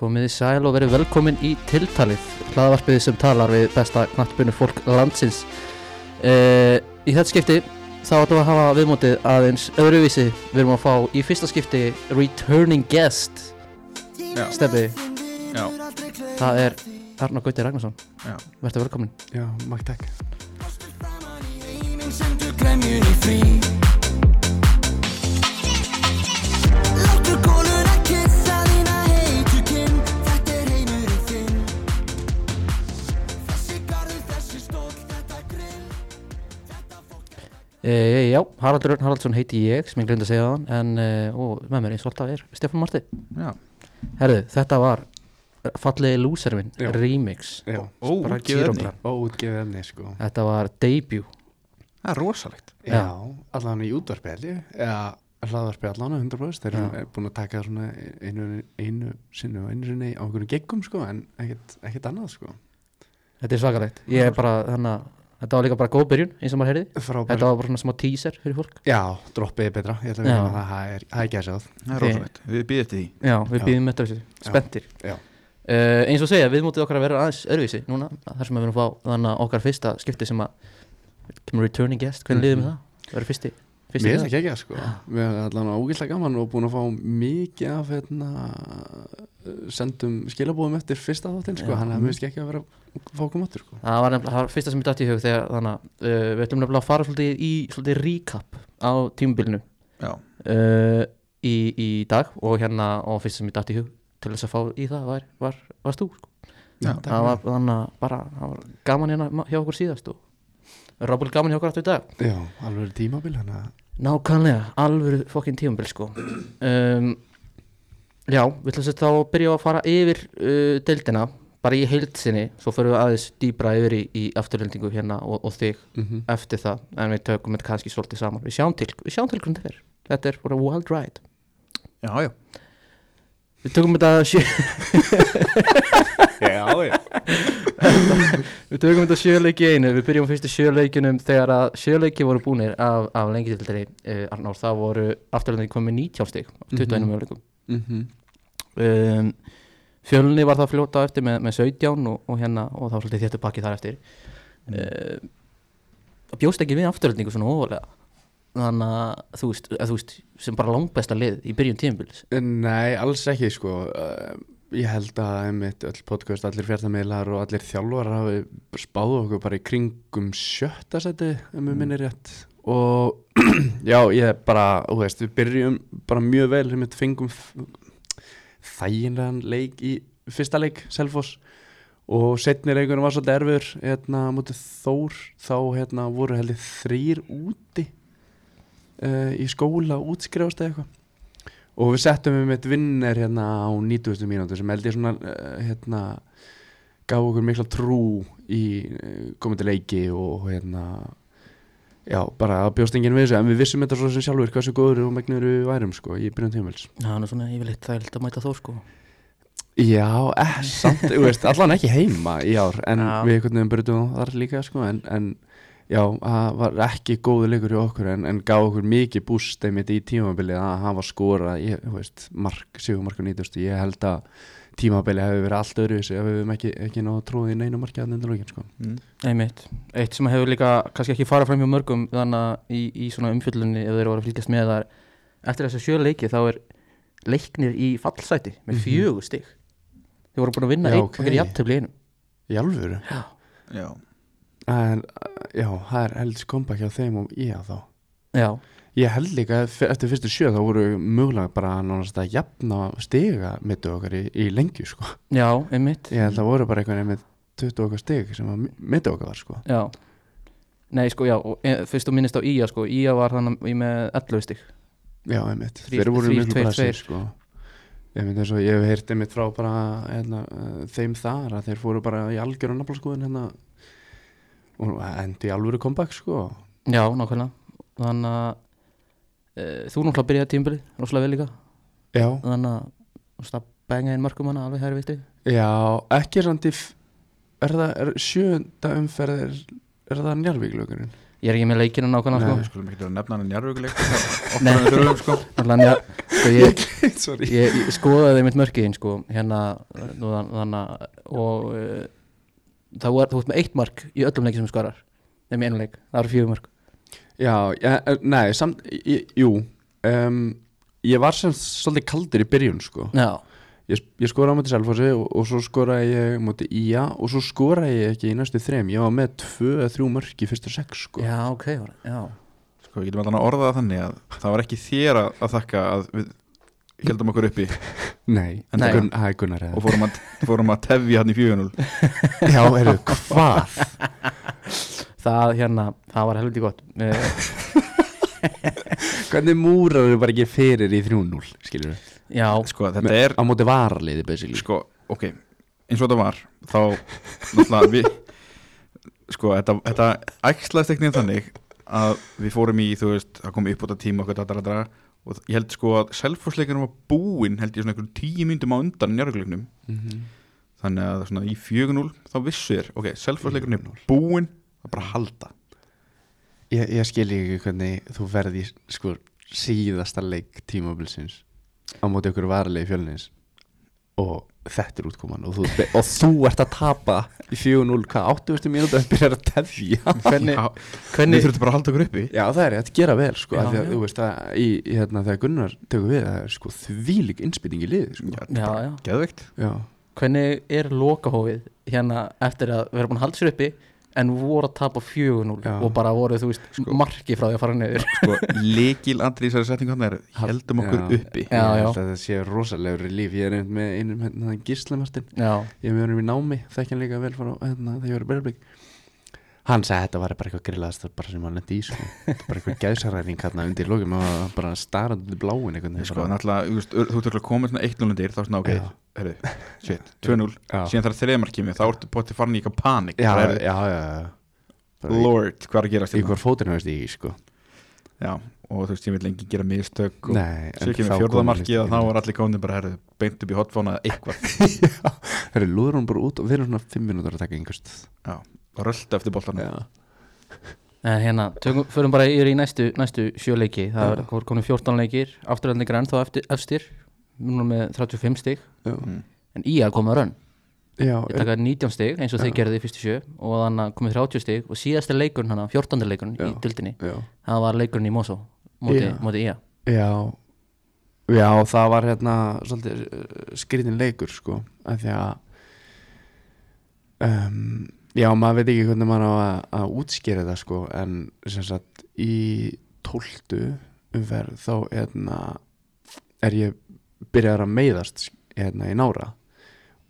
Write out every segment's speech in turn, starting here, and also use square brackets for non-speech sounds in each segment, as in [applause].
Komið í sæl og verið velkomin í tiltalið hlaðvarpið sem talar við besta knattbunni fólk landsins. Uh, Í þetta skipti þá ætlum við að hafa viðmótið aðeins öðruvísi. Við erum að fá í fyrsta skipti returning guest. Já. Steffi, Já, það er Arnar Gauti Ragnarsson. Já. Verður velkomin. Já, makk takk e, Já, Haraldur Örn Haraldsson heiti ég sem ég glemt að segja það En uh, og með mér eins og alltaf er Stefán Marti Já, Herðu, þetta var fallegi lúservin remix. Já, Ó, bara útgefið efni. kílógramm. Ó, útgefið efni, sko. Þetta var debut. Það er rosalegt. Já. Já, allan í ég. Eða hlaðvarpi allan 100% Þeir eru búin að taka svona einu, einu sinni og einu sinni á einhverjum geggum, sko En ekkert annað, sko. Þetta er svakalegt. Ég er bara, þannig að Þetta var líka bara góð byrjun, eins og maður heyrði. Frábær. Þetta var bara svona smá teaser fyrir fólk. Já, droppið er betra. Ég ætla að vera að það. Er, það er gæsað Það er Þi- rosalegt, við býðum eftir því. Já, við býðum þetta þessu, spenntir. Já. uh, Eins og segja, við mútið okkar að vera aðeins öðruvísi núna þar sem við erum að fá þannig að okkar fyrsta skipti sem að kemur returning guest, hvernig liðum við það? Það? Verður fyrsti Mér liður. finnst það ekki sko Við erum allan ógæslega gaman og búin að fá mikið af hérna, sendum skilabóðum eftir fyrsta þáttinn sko, hann er mér finnst ekki að vera að fá okkur máttur sko. Það var nefnilega, það var fyrsta sem ég dætt í hug þegar þannig að uh, við ætlum nefnilega að fara svolítið í svolítið recap á tímubilinu uh, í, í dag og hérna og fyrsta sem ég dætt í hug til þess að fá í það var, var, varst þú sko. Já, það var þannig að bara það var gaman hérna hjá okkur síðast og Rábúl gaman hjá okkur aftur í dag? Já, alveg tímabil hann að Nákvæmlega, alvöru fokkin tíumbil sko. Um, Já, við ætlum sér þá að byrja að fara yfir uh, deildina bara í heildsinni, svo fyrir við aðeins dýbra yfir í, í afturlendingu hérna og, og þig mm eftir það. En við tökum þetta kannski svolítið saman. Við sjáum til, við sjáum til hvernig þetta er. Þetta er bara wild ride. Já, já. Við tökum þetta sjö, [laughs] Já, já. [laughs] Við tökum þetta sjöleiki einu. Við byrjum fyrstu sjöleikinum þegar að sjöleiki voru búnir af, af lengi til þeirri uh, Arnór, það voru afturlendingu komið 19 stig af 21 Mhm. möguleikum mm um, fjölni var það fljóta eftir með, með 17 og, og hérna og það var svolítið þéttu pakki þar eftir. Mm. bjóst ekki við afturöldningu svona óvalega þannig að þú veist, að þú veist sem bara langbesta lið í byrjun tímabils. Nei, alls ekki sko. Uh, Ég held að einmitt öll podcast, allir fjartamiðlar og allir þjálfar hafi spáðu okkur bara í kringum sjötta seti ef mér Mm. minnir rétt. Og [clears throat] já, ég bara, þú veist, við byrjum bara mjög vel, við fengum þæginlegan leik í fyrsta leik, Selfoss. Og setni leikurinn var svolítið erfur hérna mútið Þór. Þá hérna voru heldur þrýr úti uh, í skóla útskrifast eða eitthvað og við settum við mitt vinner hérna á 90. mínútu sem held ég svona uh, hérna gaf okkur mikla trú í uh, komandi leiki og hérna já, bara að bjóst enginn við þessu en við vissum þetta svo sem sjálfur hversu góður og megnur við værum sko í byrjun tímils það er svona yfirleitt þægilt að mæta þó sko Já, eh, samt, þú veist, allan ekki heima í ár en Já. við einhvern veginn brutum þar líka sko en, en já, það var ekki góðu leikur hjá okkur en, en gaf okkur mikið búst einmitt í tímabilið að hafa skora ég, veist, mark, sigumark og nýtustu ég held að tímabilið hefur verið allt öðru ef við hefum ekki, ekki náðu tróðið í neinu markið að nefnda lókin sko. Mm. einmitt, eitt sem hefur líka kannski ekki farað fram hjá mörgum þannig að í, í svona umfjöllunni ef þeir voru að fylgjast með þar eftir þessu sjö leiki þá er leiknir í fallsæti með Mhm. fjögur stig. Þeir voru búin að vinna Já, einn og fyrir jafntefli í einu Í alvöru? Já, En, já, það er helds kompakt hjá þeim og ég þá já, Ég held líka eftir fyrstu sjö þá voru mögulega bara nánast að jafna stiga mittu okkar í, í lengju sko. já, einmitt Ég held að voru bara einhvern veginn með 20 okkar stig sem mittu okkar var sko. Já Nei, sko, já, og e, fyrst þú minnist á Ía, sko Ía var þannig með 11 stig Já, einmitt. Þeir voru tveir, bara sér sko. Og ég hef heyrt einmitt frá bara hérna, þeim þar að þeir fóru bara í algjör og nafnarskoðun hérna og endi alvöru comeback sko. Já, nákvæmlega Þannig að e, þú náttúrulega byrjaði tímbili rosalega vel líka Já, Þannig að þú veist að benga inn mörgum hana alveg hæri vilti já, ekki f- er það, er sjönda umferð er, er það njárvíklökurinn? ég er ekki með leikinu nákvæmlega sko. Nei. Skulum ekki að nefna hann njárvíkuleik [laughs] Nei. Okkur þurfum sko [laughs] sko, ég, Sorry ég, ég skoðaði mitt mörkiðin sko, hérna þannig að- og uh, það var, þú veist með eitt mark í öllum leikið sem skorar nefnir einu leik, það eru fjögur mark Já, ja, eh, nei, samt, jú um, Ég var sem svolítið kaldur í byrjun sko. Já, Ég, ég skoraði á móti Selfossi og, og svo skoraði ég móti Ía og svo skoraði ég ekki í næstu þrem Ég var með tvö eða þrjú mörk í fyrstu sex sko. Já, ok já, Sko, við getum alltaf að orða það þannig að það var ekki þér að, að þakka að við heldum okkur uppi Nei, það er Gunnar og fórum að, fórum að tefja hann í 4-0 [laughs] Já, heyrðu, hvað? það hérna, það var helviti gott. Uh, [laughs] Hvernig múrar þau bara ekki fyrir í 3-0, skilur við? já, Sko, þetta er Á móti varaliði, basically. Sko, ok, eins og þetta var þá, náttúrulega við sko, þetta, þetta æxlaðist ekkert þannig að við fórum í, þú veist, að koma upp á þetta tíma okkur, dara, dara, og ég held sko að selfhúsleikunum var búinn, held ég svona einhverjum tíu myndum á undan njárugleiknum mm þannig að svona í 4-0 þá vissu þér, ok, selfhúsleikunum er búinn það er bara að halda. Ég, ég skil ekki hvernig þú verði í sko, síðasta leik tímabilsins á móti okkur varalegi fjölnins og þetta er útkoman og þú, og þú ert að tapa í 4-0, hvað, 80 mínúti að byrja að tefja? [laughs] Hvernig, hvernig við þurftum bara að halda okkur uppi. Já, það er rétt, gera vel sko, Já, af því að þú veist að í, í, hérna, þegar Gunnar tekur við, það er sko þvílík innspýting í liði sko. já, já, geðveikt. Já, hvernig er lokahófið hérna eftir að vera búin að halda sér uppi en voru að tapa 4-0 Já. og bara voru, þú veist, Sko. marki frá því að fara niður [laughs] sko, líkil andri í þessari setningu hann er heldum okkur Já. uppi Já, ég held að það sé rosalegur líf Ég er einmitt með einum hérna, gíslamartin Ég er með honum í námi, þekkja hann líka vel frá hérna, þegar ég í Bergblik Hann sagði að þetta var bara eitthvað grillaðast bara sem hann lendi í sko. Bara eitthvað gæðsaræring hérna undir lókum og bara starrandi undir bláin sko, náttúrulega, þú ert komið svona 1-0 undir, þá er svona, ok, herru, shit, 2-0 Já. síðan þarf þreðmar kemur, þá ertu potið farin í eitthvað panik Já, já, já, Lord, hvað er að gerast Í hérna? hver fótinu veist ég í sko. Já, og þú veist, ég vil lengi gera mistök og Nei, svo kemur fjórðamarkið og þá var allir komin bara, herru, beint upp í hotfóna eitthvað, Það er lúður hún bara út og við erum svona 5 minútur að taka yngust já, og rölda eftir boltan Já, en hérna tökum, förum bara yfir í næstu, næstu sjö leiki. Það er voru komin 14 leikir. Afturhaldingar ennþá eftir, efstir núna með 35 stig. Já, Mm. en í að koma rönn. Já, Þeir taka 19 stig eins og þeir gerði í fyrstu sjö og þannig komið 30 stig. Og síðasti leikurinn hana, 14. leikurinn í dildinni já. það var leikurinn í Mosó móti, Já. móti IA Já, já, það var hérna svolítið uh, skrítin leikur sko, af því að um, já, maður veit ekki hvernig maður á að, að útskýra það sko, en sem sagt í tóltu umferð þá hérna er ég byrjar að meiðast hérna í nára.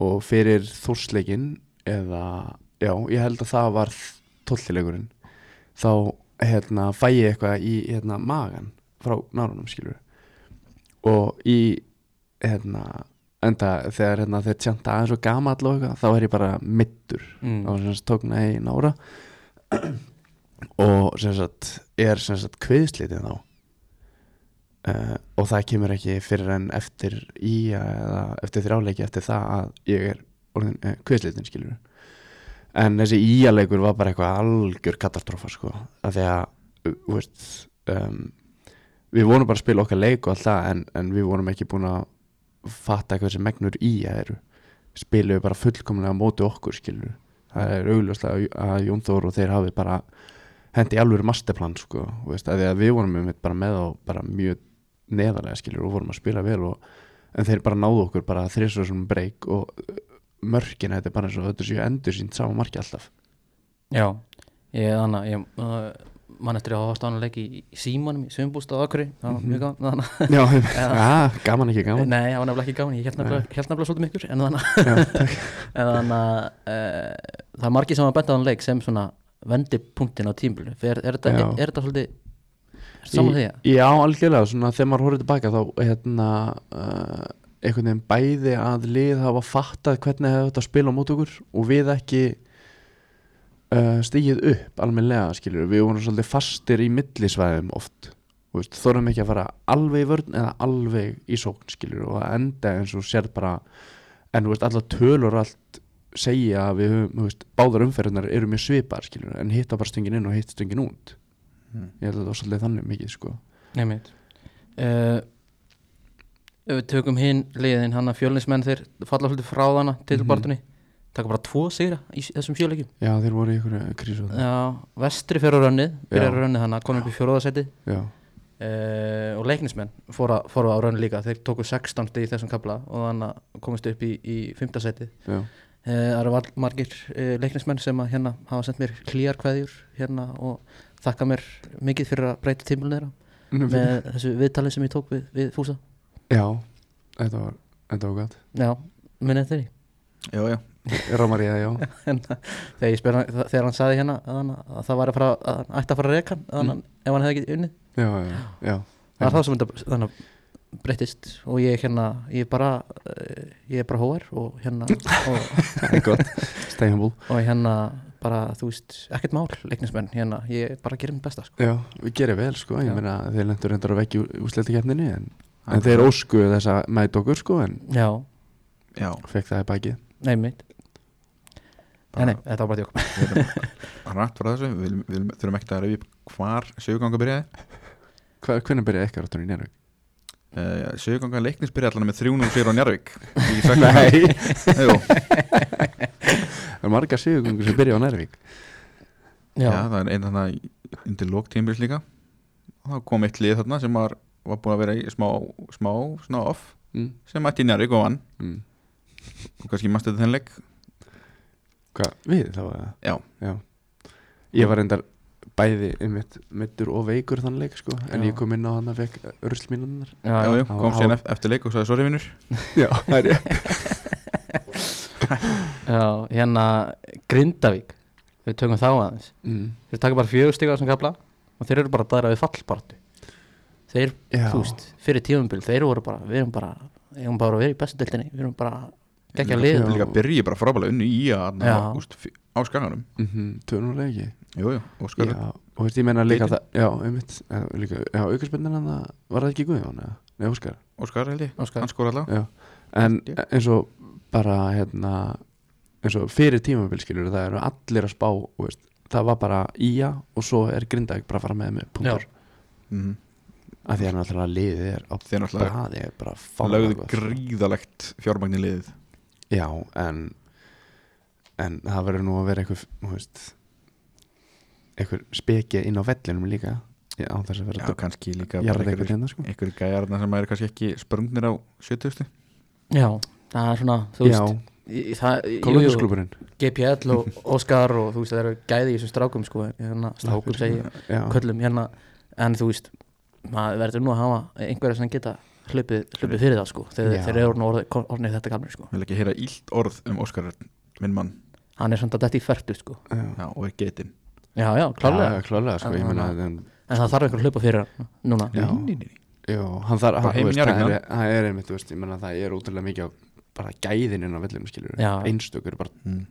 Og fyrir þórsleikin eða, já, ég held að það var tóltileikurinn þá hérna fæ ég eitthvað í magan frá nárunum skilur og í hérna enda þegar hérna, þeir tjanta aðeins og og eitthvað þá er ég bara mittur mm. og sem sagt tók nei nára. [clears throat] Og sem sagt er sem sagt kviðslítið þá. Uh, og það kemur ekki fyrir en eftir í eða eftir þrjáleiki eftir það að ég er orðin uh, kviðslítið skilur en þessi íaleikur var bara eitthvað algjör katastrófa sko. Af því að uh, veist, um, við vorum bara að spila okkar leik og allt það en, en við vorum ekki búin að fatta eitthvað sem megnur í eru. Spilum við bara fullkomlega á móti okkur skilur það er augljóslega að Jón Þór og þeir hafi bara hendi alveg masterplan sko veist, að að við vorum með bara með á bara mjög neðarlega skilur og vorum að spila vel og, en þeir bara náðu okkur bara þrísvarsum breyk og uh, mörkin þetta er bara eins og þetta séu endur sínt sama marki alltaf. Já, ég þannig að ég mann eftir að hafa stáðan leik í, í símanum í sömbústað okkur það var mjög gaman að- Já, [laughs] ja, gaman ekki gaman. Nei, það var nefnilega ekki gaman, ég held nefnilega, svolítið mikil en þannig að, að uh, það er margir sem hafa bent á þann leik sem svona vendipunktin á tímbilu er, er, þetta, svolítið saman því að? Já, algjörlega, svona þegar maður horfður tilbaka þá hérna uh, einhvern veginn bæði að lið hafa fattað hvernig þetta að spila á mót okkur og við ekki uh, stigið upp almennilega skilur við vorum svolítið fastir í millisvæðum oft. Þú veist, þorðum ekki að fara alveg í vörn eða alveg í sókn skilur og að enda eins og sér bara. En þú veist allar tölur og allt segja að við höfum, þú veist, báðar umferðunar eru mjög svipar, skilur, en hitta bara stöngin inn og hitta stöngin út. Mm. ég held að það var svolítið þannig mikið, sko. Nefnit uh, Ef við tökum hinn liðin hann að fjölinsmenn þeir falla hluti frá þarna til Mhm. barðunni taka bara tvo sigra í þessum fjöleikjum já, þeir voru í einhverju krísu. Já, vestri fyrir rönnið byrjar rönnið hann að koma upp í fjóruðasetti já, uh, og leiknismenn fóra, fóra á rönnið líka þeir tóku 16 stig í þessum kabla og þannig að komist upp í, í 5. seti já, uh, það eru margir uh, leiknismenn sem að hérna hafa sendt mér klíjar kveðjur hérna og þakka mér mikið fyrir að breyta tímulun þeirra með þessu viðtalið sem ég tók við, við Fúsa. Já, þetta var þetta var gott, Já, minnið þeirri Já, já, það, já. [laughs] Þegar ég spyr þegar hann sagði hérna að, hann, að það var að fara að hann ætti að fara að að hann, ef hann hefði ekki unnið. Já, já, já, það er það sem þetta þannig að breyttist og ég hérna ég er bara uh, ég er bara hóar og hérna [laughs] og, [laughs] og hérna bara þú veist ekkert mál leiknismenn. Hérna ég bara gerir mitt besta sko. já, við gerum vel, sko, ég meina þeir lendur reyndar að vekja úsleita keppninni en, en þeir óskuðu þessa mæt okkur, sko en já, já. Fekk það í bækið nei mitt nei nei, þetta var bara tjók rætt [laughs] frá þessu Við viljum- við þurfum ekkert að upp hvar söguganga byrjaði Hva, hvernig byrjaði ekkert áttunni í Njárvík? uh, Söguganga leiknis byrjaði allan með 3-0 sér á Njarvík Ekki sagt það? Er margar sigurgöngur sem byrja á Njárvík já. já, það er einn þannig undir lóktímbils líka og þá kom eitt lið þarna sem var, var búin að vera í smá, smá svona off mm. sem mætti í Njarvík og vann Mm. og kannski mannstu þetta þenn leik Hvað, við þá? Já. Já Ég var reyndar bæði einmitt mittur og veikur þann leik sko En Já. ég kom inn á hann að fekk ruslmínunnar já, Já, já, kom síðan eft- eftir leik og sagði sorry vinnur [laughs] Já, það er ég [laughs] já hérna Grindavík við tökum þá aðeins mm. þeir taka bara fjögur stiga á þessum kapla og þeir eru bara að dæra við fallbartu þeir, Já. þú veist, fyrir tíumbil þeir voru bara, við erum bara við erum bara að vera í bestu deltinni, við erum bara geggja Líka- lið, Já. Líka byrji bara frábælega unnu í að á skaganum mm -hmm. Tvönulega ekki. Jú, jú, og skarðu Já, og veist ég meina líka það Já, einmitt Já, líka, já aukarspennina það Var það ekki Guðjón eða? Nei, Óskar. Óskar held ég, Óskar. hann skor alltaf Já, en eins og bara hérna eins og fyrir tímabil skilur það eru allir að spá veist, það var bara ía og svo er Grindavík bara að fara með með punktur mm. af því að náttúrulega liðið er á er bara lögðu gríðalegt fjármagn í liðið já en en það verður nú að vera einhver þú veist einhver spekja inn á vellinum líka já, á þess að Já, vera kannski líka einhvern hérna sko. gæjarna sem eru kannski ekki sprungnir á 70. já, það er svona þú já, veist, GPL og [laughs] Óskar og þú veist, það eru gæði í þessum strákum sko, hérna, strákum segi já, köllum hérna, en þú veist maður verður nú að hafa einhverja sem geta hlupið, hlupið fyrir það sko þegar Já. þeir eru orðnir orðið, orðið þetta gamlir sko Vil ekki heyra ílt orð um Óskar minn mann hann er svona dætt í færtu sko já. Já, og er getinn já, já, klálega, Já, klálega sko, ég En meina hann- en, en það þarf einhver að hlupa fyrir hann núna Já. Nei, nei, nei. Já, hann þarf, það er, er einmitt, ég það er útrúlega mikið á bara gæðin inn á vellinu, skilur Já. einstökur, bara, Mm.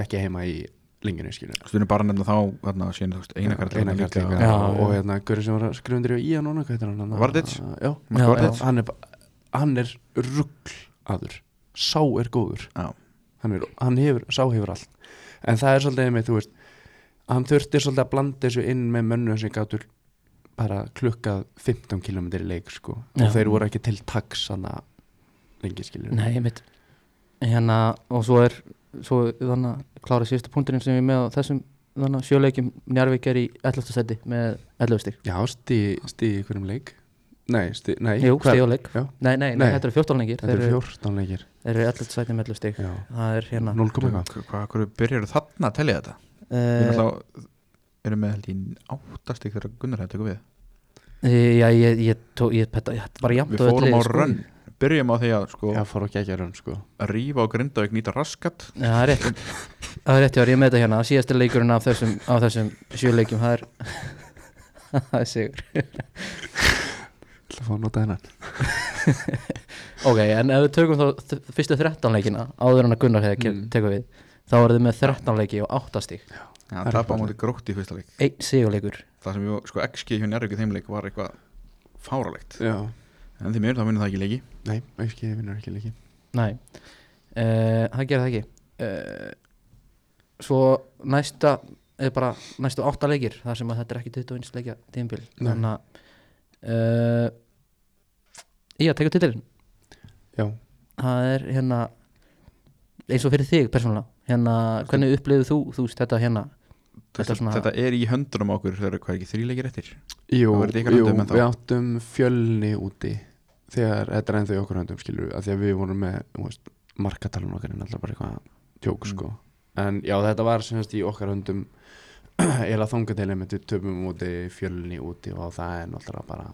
ekki heima í skilur Þú erum bara nefna þá þarna, síðan, þú veist, eina Já, og, og hérna, Guri sem var að skrifa undir í hann núna, hvað heitir hann? Vardic? já. hann er, er ruggl aður, sá er góður. Já, hann, er, hann hefur, sá hefur allt. En það er svolítið einmitt, þú veist hann þurfti svolítið að blanda þessu inn með mönnu sem gátur bara klukkað 15 km í leik sko. Og þeir voru ekki til taks þannig lengi skilur nei, mitt hérna, og svo er svo þannig að klára síðustu punkturinn sem ég er með á þessum þannig að sjöleikjum Njarvík er í 11. seti með 11 stík Já, stíð sti í hverjum leik Nei, stíg og leik Já. Nei, nei, nei, þetta eru 14 leikir Þetta eru eru 14 leikir þeir eru 11. seti með 11 stík Já, Það er hérna 0 koma eitthvað hvað, hvað, hvað byrjar þarna að telja þetta? Við uh, erum með held í áttastík þegar Gunnar hefði tekur við Já, ég, ég, ég, þetta, þetta var jafnt Við á fórum á sko. rönn Byrjum á því að sko Já, fór ekki ekki að raun sko. að rífa á Grindavík nýta raskat. Já, það er rétt. Það er rétt, já, ég er með þetta hérna Síðasti leikurinn af þessum, af þessum sjöleikjum Það er [laughs] Það er sigur. Það fá að nota hennan [laughs] Ok, en ef við tökum þá þ- fyrstu 13 leikina Áður en að Gunnar hefði Mm. tekur við Þá er þið með 13 leiki og 8 stík Já, Það er tapa á bara- móti grótt í fyrsta leik. Einn sigurleikur. Það sem ég, sko, XG hjá Njárvík í þeim leik var eitthvað fáralegt Já, En því mér, þá minnum það ekki leiki. Nei, ekki vinnur ekki leiki. Nei, uh, það gerir það ekki. Uh, svo næsta er bara næstu átta leikir þar sem að þetta er ekki 21 leikja tímbil þannig að uh, ég að teka titilin já, það er hérna eins og fyrir þig persónulega hérna, hvernig upplifðu þú, þú veist þetta hérna Þetta svona- þetta er í höndunum okkur þegar hvað ekki þrýleikir eftir? Jú, jú við áttum fjölni úti þegar þetta er ennþá í okkur höndum skilur að því að við vorum með markatalun okkar en alltaf bara eitthvað tjók Mm. sko. En já þetta var semst í okkar höndum [clears throat] eða þanga til einmitt við töfum úti fjölni úti og það er náttúrulega bara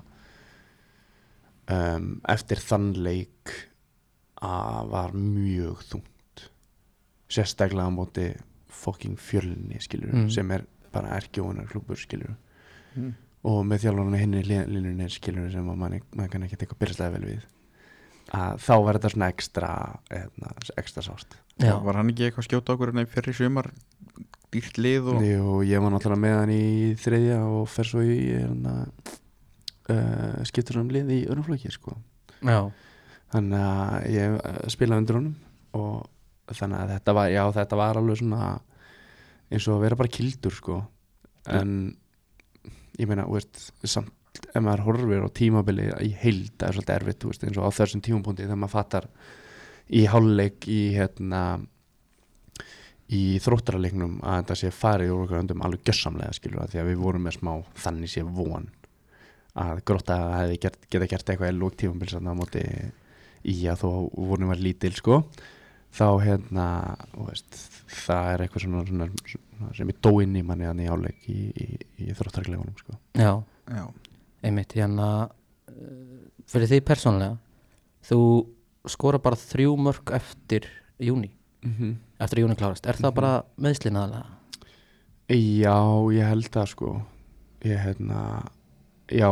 um, eftir þann leik að var mjög þungt. Sérstaklega á móti fucking fjölni skilur Mm. sem er bara erkjóunar klúbur skilur mm. og með þjálfarnu hinni línunni skilur sem að mann, mann kann ekki teka byrjastlega vel við að þá var þetta svona ekstra eðna, ekstra sárt já, var hann ekki eitthvað að skjóta okkur hérna í fyrir sumar dýrt lið og Jú, ég var náttúrulega með hann í þriðja og fer svo í hérna, uh, skiptur um lið í örnflöki sko. já, þannig að ég uh, spilaði undir honum og þannig að þetta var, já þetta var alveg svona eins og að vera bara kildur sko. En ég meina, veist, samt ef maður horfir á tímabili í heild það er svolítið erfitt, veist, eins og á þessum tímapunkti þegar maður fattar í hálfleik í hérna í þróttaraleiknum að þetta sé farið úr okkur öndum alveg gjössamlega skilur að því að við vorum með smá þannig sé von að gróta hefði gert, geta gert eitthvað í lók tímabili sann á móti í að þó vorum við lítil sko. Þá hérna veist, það er eitthvað svona, svona, svona sem er dóinn í manni þannig í hálfleik í, í, í þróttarleikunum sko já, já, einmitt hérna uh, fyrir því persónulega þú skora bara þrjú mörg eftir júni mm -hmm. eftir júni klárast, er það Mhm. bara meðslinn aðalega? Já, ég held það sko ég hérna já,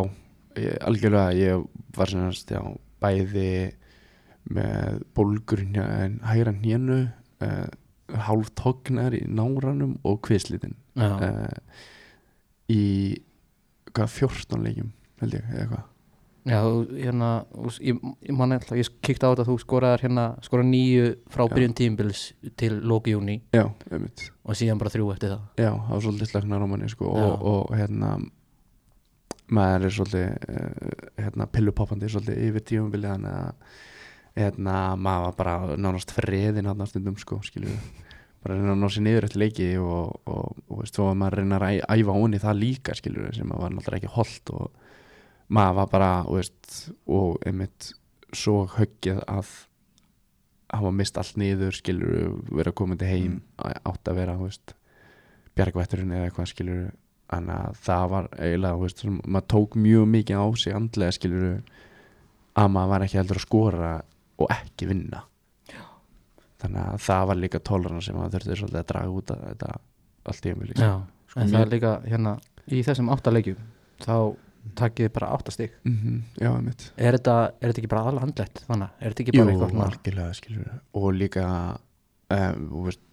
ég, algjörlega ég var sennast, já, bæði með bólgur hérna, hægra hnénu uh, hálf tóknar í náranum og kvislitin Já, uh, í hvað 14 leikjum held ég, eða hvað já þú- hérna ég, ég man alltaf, ég kíkti á þetta þú skoraðar hérna, skoraði nýju frá byrjun tímbils til lóki júni og síðan bara þrjú eftir það. Já, það var svolítið slagnar á manni sko, og, og hérna maður er svolítið uh, hérna, pillupoppandi svolítið yfir tíumbilið þannig að hérna, maður var bara nánast friðin hann stundum sko, skilju bara að reyna að ná sér niður eftir leiki og, og, og veist, svo var maður að reyna að æfa onni það líka skilju sem var náttúrulega ekki holdt og maður var bara þú veist, og einmitt svo höggið að hafa mist allt niður skilur vera komandi heim átt að vera bjargvætturinn eða eitthvað skilur að það var eiginlega veist, maður tók mjög mikið á sig andlega skilur að maður var ekki heldur að skora og ekki vinna. Þannig að það var líka tólrana sem maður þurfti svolítið að draga út að þetta allt í umvili Já, Sko, en það er líka hérna í þessum átta leikjum þá takkið bara átta stig. Mm Já, einmitt. Er þetta, er þetta ekki bara alveg andlegt þannig, er þetta ekki bara eitthvað og líka um, veist,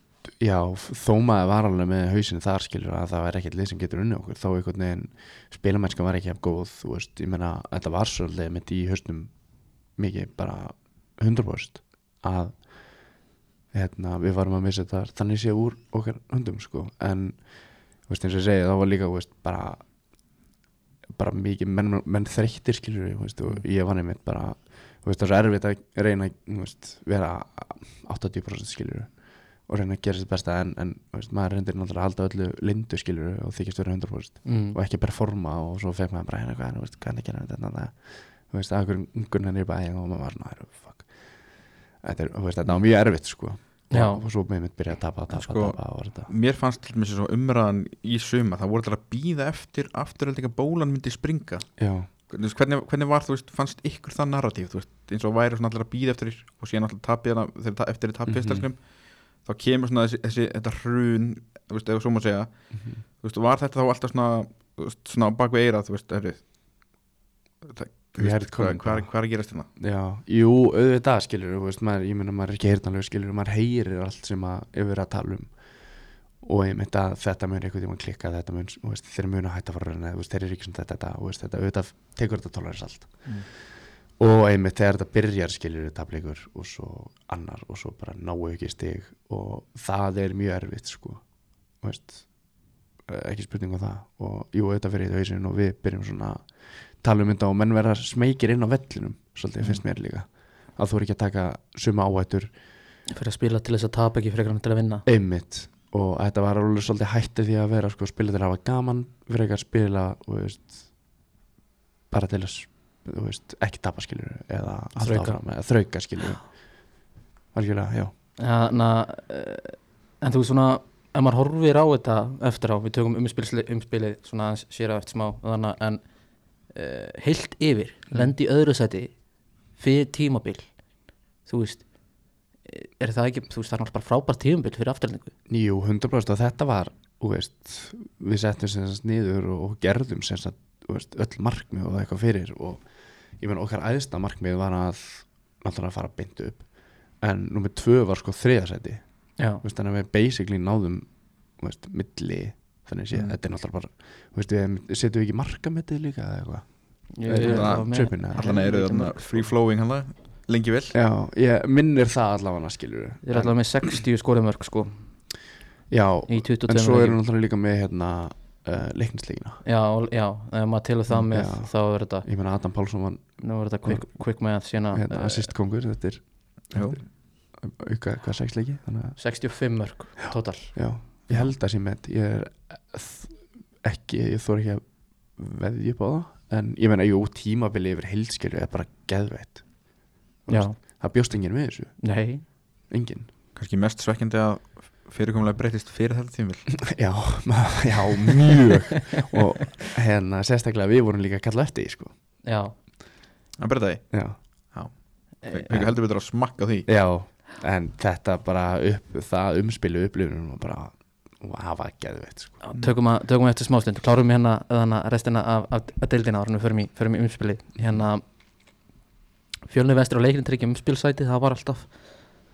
já, þó maður var alveg með hausinu þar skilur að það var ekkert lið sem getur unni okkur þá einhvern veginn spilamennska var ekki hefð góð þú veist, ég meina, þetta var svolítið mitt í hausnum mikið bara 100% að hérna, við varum að missa þetta þannig sé úr okkar höndum sko. En veist, eins og ég segi, þá var líka veist, bara bara mikið menn, menn þreyttir skilur við, veist, og ég var nefnitt bara það er svo erfitt að reyna veist, vera 80% skilur og reyna að gera sitt besta. En, en maður reyndir náttúrulega að halda öllu lindu skilur og þykist vera 100% mm, og ekki performa. Og svo fekk maður bara hérna hvað, er að gera þetta? Það, veist, að einhverjum ungun henni í bæði og maður var svona, "Æ, fuck þetta er, veist, þetta var mjög erfitt sko Já. og, svo með mitt byrja að tapa, tapa, Sko, tapa mér fannst til svo umræðan í suma það voru til að býða eftir afturöldinga bólan myndi springa hvernig, hvernig var, þú veist, fannst ykkur það narratív, þú veist, eins og væri allir að býða eftir og síðan tapið hana þegar eftir tapið Mhm. mm þá kemur svona þessi, þessi þetta hrun, þú veist, eða svo má segja Mhm. þú veist, var þetta þá alltaf svona svona á bakvið eira, þú veist, erfið það, hvað, er- að gerast hérna? Já, jú, auðvitað skilur veist, maður, ég meina maður er ekki heyrnalegu skilur maður heyrir allt sem að verið að tala um. Og ég myndi að þetta mun einhvern tímann klikka þetta mun, veist, þeir munu að hætta veist, þeir eru ekki sem þetta, þetta, veist, þetta auðvitað tekur þetta tólarins allt Mm. og einmitt þegar þetta byrjar skiljur tapleikur og svo annar og svo bara náu ekki stig og það er mjög erfitt sko veist, eh, ekki spurning um það. Og jú, þetta fyrir hausinn og við byrjum svona tala um þetta og menn verða smekir inn á vellinum svolítið finnst mér líka. Að þú er ekki að taka suma áhættur. Fyrir að spila til þess að tapa ekki frekar en til að vinna. Einmitt. Og þetta var alveg svolítið hættið því að vera sko, spila til að hafa gaman fyrir ekki að spila veist, bara til að veist, ekki tapa skilur eða Þrauka. eða þrauka skilur algjörlega, já. Ja, na, uh, en þú svona ef maður horfir á þetta eftir á við tökum umspilið, svona sér að eftir smá þannig en uh, heilt yfir, lendi í öðru seti fyrir tímabil. Þú veist eh, er það ekki, þú veist það er náttúrulega frábært tímabil fyrir afturlendingu Jú, 100% og þetta var þú veist, við settum sem sagt niður og, gerðum veist, öll markmið og eitthvað fyrir. Og ég menn okkar æðsta markmið var að náttúrulega að fara beint upp. En nummið tvö var sko veist, þannig að við basically náðum þú veist, milli þannig sé, Mm. þetta er náttúrulega bara þú veist, við setjum við ekki markametið líka eða eitthvað? Ég, Er ég? Allan eru þarna free flowing hann lengi vel. Já, ég minnir það allavega skilur Þeir eru allavega með 60 skorimörk sko. Já, í 22 en svo við náttúrulega líka með hérna uh, leiknisleikina. Já, já, ef maður telur það með Já. þá er þetta, Ég meina Adam Pálsson var nú er þetta quick, quick math sína hérna, uh, assist kongur þetta er auka hvað sex leiki þannig að 65 mörg total. Já, ég held að sé með ég er þ- ekki, ég þór ekki að veðja upp á það en ég meina, jú, tímabili yfir heilskilju er bara geðveitt Já, það bjóst enginn við þessu, nei, enginn. Kannski mest svekkjandi að fyrirkomulega breytist fyrir þetta tímil [laughs] já, [laughs] já, mjög. Og hérna, sérstaklega við vorum líka að kalla eftir því, sko. Já. Að breyta því, já, Eh, við heldur betur að smakka því. Já en þetta bara upp, það umspilu upplifunum og bara, það var geðveitt, sko. Já, Tökum, að, tökum eftir smástund, klárum hérna þannig restina af, af, af deildina ára förum í, förum í umspili. Hérna fjölni vestur á leikinn tryggjum umspilsæti, það var alltaf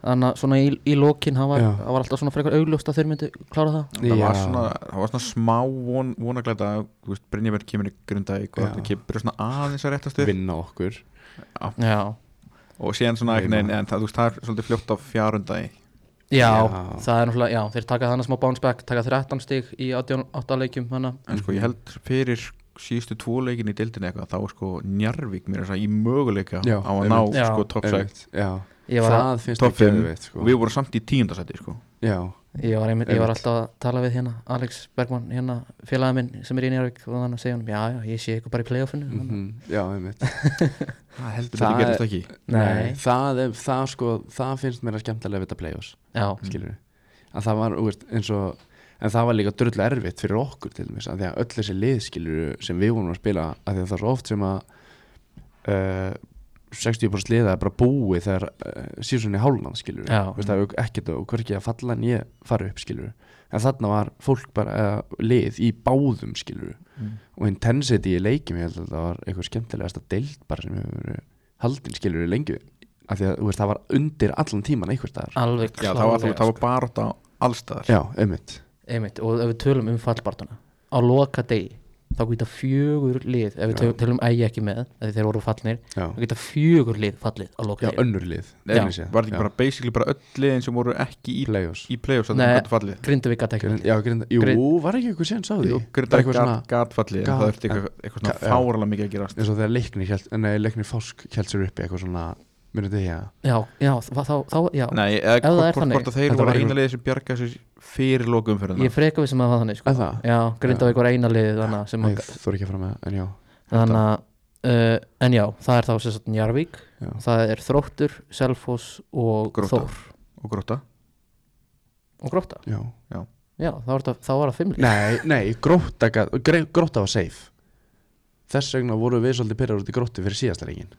þannig að svona í, í lokin það var, Já. það var alltaf svona frekar augljóst að þeir myndu klára það. Það var Já. svona, það var svona smá von, vonaglæta þú veist, Brynjaberg kemur í grundæk og Já. þetta kemur svona aðeins að réttast upp vinna okkur. Já, og síðan svona Nei, einhvern veginn, maður. en það, þú veist, það er svolítið fljótt á fjárundægi já, Já. það er náttúrulega, já, þeir taka þannig smá bounce back, taka 13 stig í 8 leikjum hana en sko ég held fyrir síðustu tvo leikin í dildinni eitthvað þá sko Njarvík mér þess að í möguleika Já, á að ná Já. sko top 6 Einmitt, já, Ég var, það finnst mér fimm. geðveitt, sko. við vorum samt í tíundasæti sko já, ég var, einmitt, ég var alltaf að tala við hérna Alex Bergman, hérna félagið minn sem er í Njarvík og þannig að segja hann, já, já, ég sé ykkur bara í playoffinu. Mm mhm, já, einmitt. [laughs] Það heldur Það þetta gerist ekki. Nei, það, er, það sko, það finnst mér að skemmtilega við þetta play-offs, já, skilur að það var, þú veist, eins og en það var líka drullu erfitt fyrir okkur til dæmis að því að öll þessi lið, skilur sem við vorum að spila, að því að það er svo oft sem að uh, 60% liða er bara búið þegar uh, síðan í hálnan, skilur það er ekkert og hverki að falla en ég fara upp, skilur en þarna var fólk bara, uh, lið í báðum, skilur Mm. og intensity í leikjum ég held að það var eitthvað skemmtilegasta deild bara sem hefur verið haldin skilur í lengi. Af því að þú veist, það var undir allan tíman einhvers staðar. Alveg já það var, var bara á allstaðar já, einmitt. Einmitt, og ef við tölum um fallbartuna á loka degi þá geta fjögur lið, ef við Já. tölum, tölum ægi ekki með, ef þeir voru fallnir já, þá geta fjögur lið fallið á loka já önnur lið séð. var þetta Já. ekki bara basically bara öll liðin sem voru ekki í, play-offs. í play-offs að það gætu fallið? Grindavík gæti ekki Grind, já, grind, jú, Grind- var ekki eitthvað séns á því Grindavík eitthvað svona- gat- fallið það þurfti eitthvað, eitthvað svona já. fáralega mikið að gerast. Eins og þegar leikni, leikni fásk held sér uppi eitthvað svona munið þið hér já, já, þá, þá, já. Nei, eða hvort, hvort að þeir voru eina liðið sem bjarga sér fyrir lokum fyrir ég er freka við sem að það þannig sko. það, já, Grindavík var eina liðið þannig að þú er ekki að fara með en já, þannig að uh, en já, það er þá sagt Njarvík já, það er Þróttur, Selfoss og Grótta. Þór. Og gróta og Grótta? Já. já, þá var, það, þá var það fimm lið. Nei, nei, grei- grótta var safe. Þess vegna voru við svolítið pyrrar út í gróttu fyrir síðasta leikin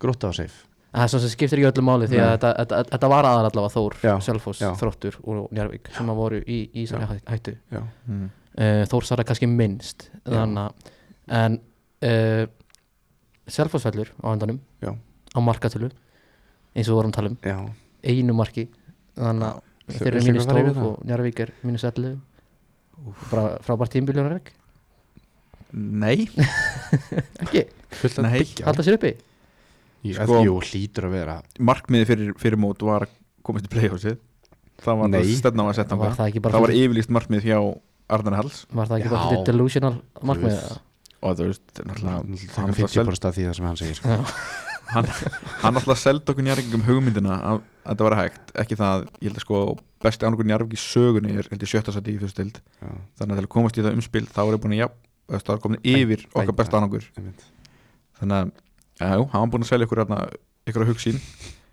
grótta var safe það er svona sem skiptir ekki öllu máli því að þetta, þetta, þetta var aðal allavega Þór, já. Þróttur og Njarvík sem að voru í, í þessari Já. hæ- hættu. Mm. uh, Þór sara kannski minnst þannig að en uh, Selfossfellur á endanum Já. á markatölu eins og við vorum að tala um. Já. einu marki. Þannig að þeir eru mínus hvað fara yfir 12 það? og Njarvík er mínus 11 bara frábært tímbiljónar Nei, [laughs] ekki, halda sér uppi Sko- jú, hlýtur að vera markmiði fyrir, fyrir mót var að komast í playoffsið það var Nei. það stefna var sett var þangað. það bara það var yfirlýst markmið hjá Arnar Hals var það ekki bara Já. svolítið delusional markmið og Það er náttúrulega seld- 50% af því það sem hann segir sko. Já. hann, hann alltaf seldi okkur njárvíkingum hugmyndina að, að þetta var hægt, ekki það ég held að sko besti ánokkur njárvík í sögunni er held ég sjötta sæti í fyrstu stild Já, þannig að til að komast í það umspil þá er ég búin að veist, það er komin yfir okkar besta ánokkur einmitt. þannig að, já, jú, hann var búin að selja ykkur hérna, ykkur að hugsín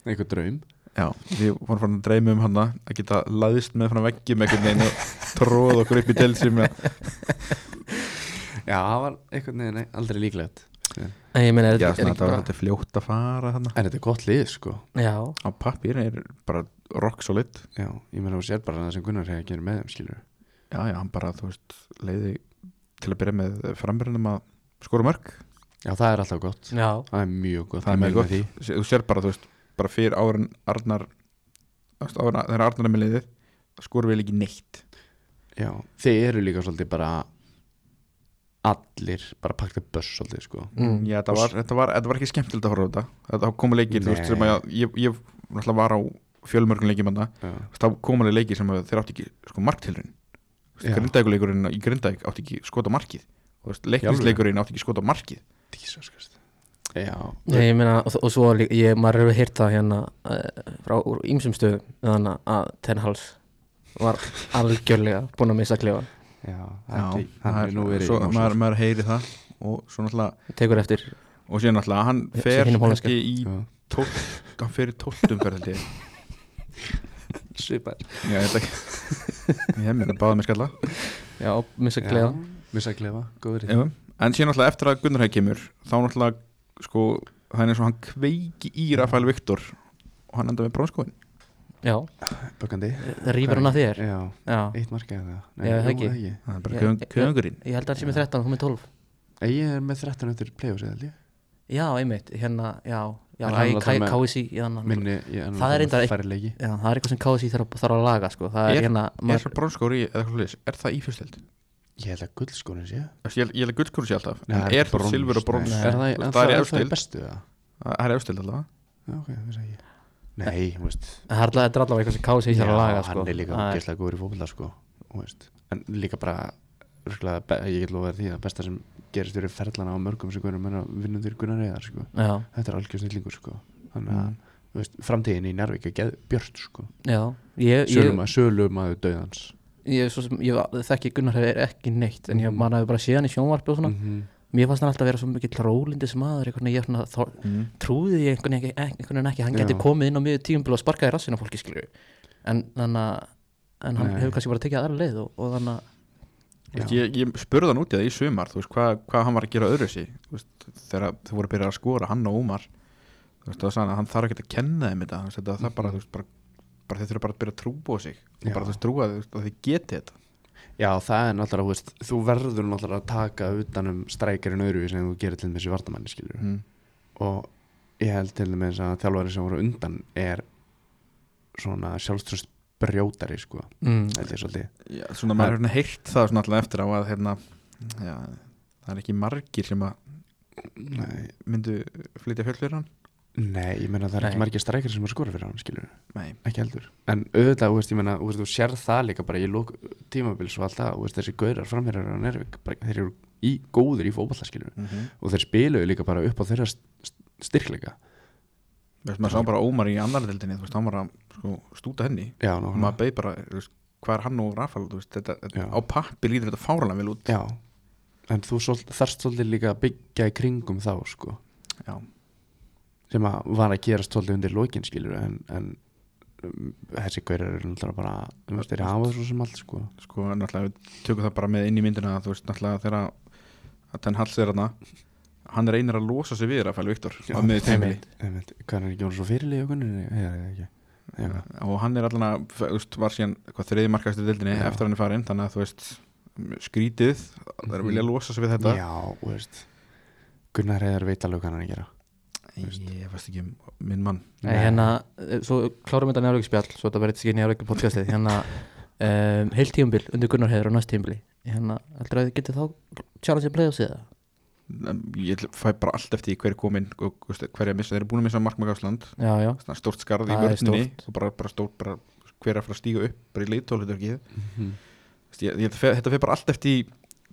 Einhver draum. Já, við vorum farin að dreyma um hann að geta laðist með frá veggjum einhvern veginn og tróða okkur upp í delsi með Já, það var einhvern veginn aldrei líklegt. Ég meina er, já, er, ekki þetta var bara fljótt að fara hann En þetta er gott lið sko. Já, á pappir er bara rock solid. Já, ég meina þú sér bara það sem Gunnar hefði að gera með þeim skilur já, já, hann bara, þú veist, leiði til að byrja með framverðinum að skora mörg Já, það er alltaf gott. Já, Það er mjög gott. Það er mjög gott. þú sér bara, þú veist, bara fyrir árin Arnar þegar Arnar er með liðið skorum við ekki neitt. Já, þeir eru líka svolítið bara allir bara pakta börs svolítið sko. Mm. já, þetta var, þetta var, þetta var ekki skemmtilegt að horfa á þetta. Þetta komu leikir, þú veist, Nei. sem að ég, ég, náttúrulega var á fjölmörgum leikjum hann Já, þá komu leikir sem að þeir átti ekki sko marktilrun Já. grindækuleikurinn í grindæk átti ekki skota markið leiknisleikurinn átti ekki skota markið. Jesus Christ. Já, Já, ég meina, og, og svo ég, maður hefur heyrt það hérna uh, frá úr ýmsum stöðum þannig að Ten Hals var algjörlega búin að missa klefa já, það er nú verið svo, maður, maður heyri það og svo náttúrulega tekur eftir. Og síðan náttúrulega hann fer ekki í Já. tólt, hann fer í tóltum held ég. Svipar já, þetta ekki ég meina báða með skalla. Já, missa klefa Missa klefa, góður í Já. en síðan náttúrulega eftir að Gunnar Hæg kemur þá náttúrulega sko það er eins og hann kveiki í Rafael Viktor og hann enda með brónskóin já, Bökkandi. Það rýfur hann að þér? Já, já, eitt markið eða Já, það jú, ekki. það er Ég- bara köfung- köfungurinn ég held að hann sé með 13 og þú með 12 Nei, Ég er með 13 eftir play-offs eða líka já, einmitt, hérna, já, já En hann var það með- KSI hérna, Minni, ég er Það er reyndar eitt- færri leiki. Já, það er eitthvað sem KSI þarf, þarf að laga sko. það er, Er- hérna er maður, brónskóri eða eitthvað sliðis er það í fyrstild Ég held að guldskórin sé ég held ég held að guldskóri sé alltaf Nei, en það er það brons, silfur og bróns nei. Er það, það það er í er það efstild. í bestu það? það er efstild allavega Já, ok, það veist ekki Nei, þú veist það er allavega- þetta er allavega eitthvað sem KSI þarf að laga sko. hann er líka Það ógeðslega góður í fókvölda sko þú veist. En líka bara örugglega be- Ég get lofa þér því að besta sem gerist fyrir ferlana á mörgum sem Gunnar menna vinnum þér Gunnar reyðar sko. já, Þetta er algjör snillingur sko Þannig að Mm. þú veist, framtíðin í Njárvík er geð björt sko já ég, ég, Sölum að sölum að döðans ég, sem, ég þekki Gunnar hefur ekki neitt en ég, maður hefur bara séð hann í sjónvarpi og svona. -hmm. mér fannst hann alltaf vera svo mikill rólindis maður einhvern veginn, ég svona, þá, mm. trúði ég einhvern veginn ekki, einhvern veginn ekki. Hann geti komið inn á miður tíumbil og sparkaði rassinn á fólki skilju en að en hann Nei. hefur kannski bara tekið aðra leið og, og þannig að ég, ég spurði hann út í það í sumar þú veist, hvað, hvað hann var að gera öðru sig þegar þau voru að byrja að skora hann og Ómar. Þú veist, það var sann að hann þarf ekki að kenna þeim þetta, þú það bara, þú veist, bara, bara þeir þurfa bara að byrja að trúa á sig. Og Já. bara þú veist, trúa að þið geti þetta. Já, það er náttúrulega, þú veist, þú verður náttúrulega að taka utanum strækjarinn öðru sem þú gerir til þessi vartamanni, skilur mm. og ég held til dæmis að þjálfari sem voru undan er svona sjálfströst brjótari, sko mm, held ég svolítið. Já, svona maður hérna heyrt það svona alltaf eftir á að hérna, já, það er ekki margir sem að Nei, myndu flytja hann nei ég meina það er ekki Nei. margir strækjar sem er skora fyrir hann, skilur nei, ekki heldur. En auðvitað, þú veist, ég meina, þú sér það líka bara í lók tímabils og allt það, þessi gaurar framherjar á Nervik, bara, þeir eru í, góður í fótballa, skilur mm -hmm. og þeir spiluðu líka bara upp á þeirra st- styrkleika. Veist, maður sá bara Ómar í annar deildinni þú veist, hann var að sko, stúta henni. Já, maður beið bara, þú veist, hvað er hann og Rafal þú veist, þetta, á pappi lítur þetta fáralega vel út. Já, en þú svol, þarft svolítið líka að byggja í kringum þá sko, já, sem að var að gerast svolítið undir lokin skilur en, en um, þessi gaurar eru náttúrulega bara um veist, þeir hafa svo sem allt sko. Sko, náttúrulega við tökum það bara með inn í myndina þú veist, náttúrulega þegar að Ten Hals er hana hann reynir að losa sig við Rafal Viktor á miður einmitt, hvað er hann ekki voru svo fyrirlið og hann er allan að, þú veist, var síðan þriði markaðstu deildinni Já. eftir hann er farinn þannig að þú veist, skrítið það er að vilja losa sig við þetta. Já Gunnar Heiðar veit alveg hvað hann er að gera ég veist ekki minn mann. Nei, hérna, eh, svo klárum þetta njárvíkspjall svo þetta verður ekki njárvík podcastið hérna, [laughs] um, heilt tíumbil undir Gunnar Heiður á næst tíumbili hérna, heldur að þið getið þá challenge play á sig það? ég fæ bara allt eftir hver er komin og hver er að missa, þeir eru búin að missa Mark McGásland já, já, stórt skarð í stórt. og bara, bara stórt bara, hver er að fara að stíga upp bara í Mhm. ég, ég, þetta fyrir bara allt eftir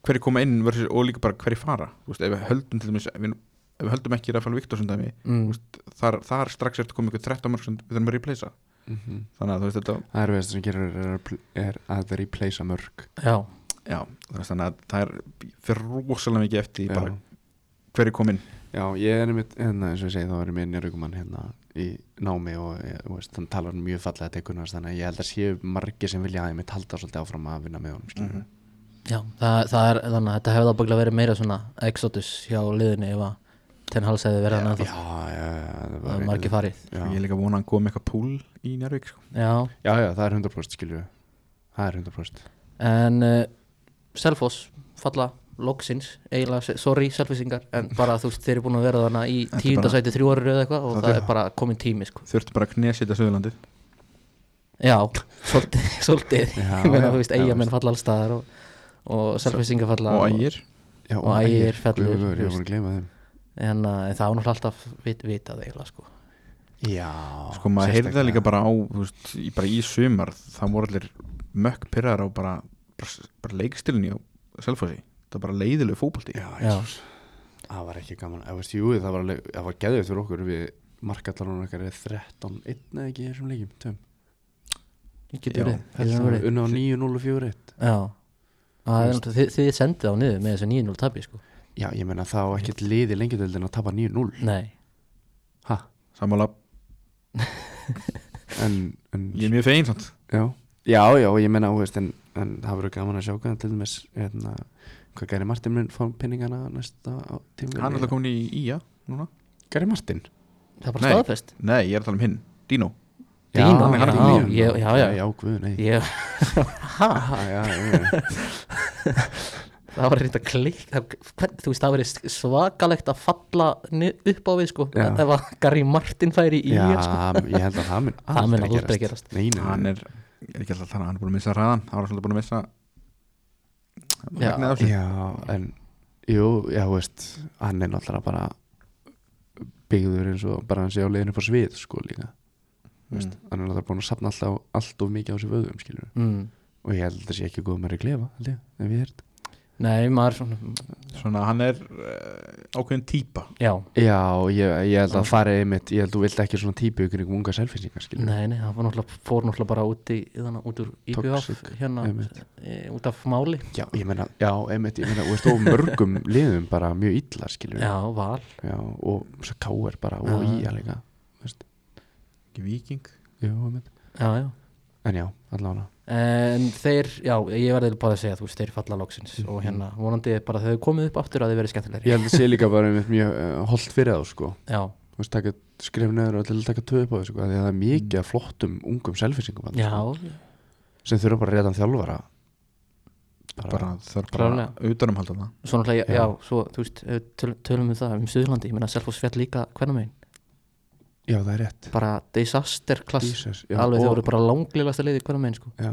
hver er koma inn versus, og líka bara hver er fara. Veist, ef við höldum til dæmis ef við, höldum ekki Rafael Viktorsson dæmi. Mm, þar, þar strax er þetta komið ykkur 13 mörg sem við þurfum að replacea. Mhm. þannig að þú veist þetta Það er veist sem gerir er, að er það replacea mörg já, já, þannig að það er fyrir rosalega mikið eftir bara hver er komin Já, ég er einmitt, hérna, eins og ég segi, þá er ég með njörgumann hérna í námi og ég, þú veist, hann talar mjög fallega tekunast, þannig að ég held að séu margir sem vilja að ég mitt halda svolítið áfram að vinna með honum, skilur Mhm. já það, það er þannig að þetta hefði ábygglega verið meira svona exodus hjá liðinu ef að Ten Hals hefði verið hann Já, ennþá. já, já, það það var margir farið. Já. ég er líka að vona að hann komi eitthvað púl í Njárvík sko. já, já, já, það er 100% skilur við Það er 100% en uh, Selfoss falla loksins, eiginlega, sorry selfisingar en bara þú veist, þeir eru búin að vera þarna í Þetta er tíunda bara- sæti þrjú ári eða eitthvað og Það það er- bara komin tími sko. þurftu bara að knesita Suðurlandið. Já, [laughs] svolítið, svolítið. Já, ég meina, já, þú veist, eigamenn falla alls staðar og, og selfisingar falla og ægir. Já, Og Ægir fellur, Ég voru að gleyma þeim en, uh, en það var náttúrulega alltaf vit, vitað eiginlega sko. Já sko maður heyrði það líka bara á veist, í, bara í sumar það voru allir mökk pyrrar á bara, bara, bara leikstilni á Selfossi það var bara leiðilegu fótbolti Já, Já. Jesus. Það var ekki gaman Ég veist, jú, það var, alveg- það var geðið fyrir okkur Við markallarunum okkar er 13-1 eða ekki í þessum getur verið. Unna á 9-0-4-1 Já er þið sendið á niður með þessu 9-0 tabi sko. Já, ég meina það á ekkert liði lengjadöldin að tapa 9-0 Nei, En, en ég er mjög fegin samt. Já, já, já, ég meina, þú veist, en, en það verður gaman að sjá hvað til dæmis, hérna, hvað Gary Martin mun fá pinningana næsta á tíma hann er alltaf komin í IA núna. Gary Martin? það er bara Nei. staðfest. Nei, ég er að tala um hinn, Dino. Dino, já, hann er já, í nýjum. Já, já, já. Já, guð, nei. Ég, Ha, já, já, já. [laughs] það var reynda klikk Þú veist, það verið svakalegt að falla upp á við sko, ef að Gary Martin færi í Já, sko. [laughs] ég held að það mun aldrei aldrei gerast. Nei, nei, hann er, er ekki alltaf að tala hann er búin að missa ræðan, hann var svolítið búin að missa Já. Já, en Jú, já, þú veist, hann er náttúrulega bara byggður eins og bara hann sé á leiðinu på svið, sko, líka Mm. hann er náttúrulega búin að safna alltaf allt of mikið á sér vöðum, skilur mm. og ég held að það sé ekki góð með að ég, ef ég held Nei, maður svona, svona hann er uh, ákveðin típa Já, Já, ég, ég held að fara einmitt ég held að þú vilt ekki svona típu ykkur ykkur unga selfinsingar, nei, nei, það var náttúrulega, fór náttúrulega bara út í, þannig, út úr IBF hérna, e, út af máli. Já, ég meina, já, einmitt, ég meina, og veist, og mörgum [laughs] liðum bara mjög illa, skilur Já, val. Já, og svo káir bara og í ekki viking Já, einmitt. Já, já En já, allavega. En þeir, já, ég verði bara að segja þú veist, þeir falla loksins og hérna vonandi bara þau komið upp aftur að þið verið skemmtilegri. Ég held að sé líka bara einmitt mjög uh, holdt fyrir þá, sko. Já, Þú veist, taka skrif neður og til að taka tvö upp á þessu, sko, af því að það er mikið af flottum ungum selfinsingum já, sem þurfa bara réttan þjálfara. Bara, bara það er bara Klárlega. utanum halda það svo náttúrulega, já, Já. svo, þú veist, við töl, tölum um það um Suðurlandi, ég meina Selfoss fjall líka hvernig megin, Já, það er rétt. Bara disaster klass, Jesus, já, alveg þau og- voru bara langlilasta liði hvernig megin, sko. Já,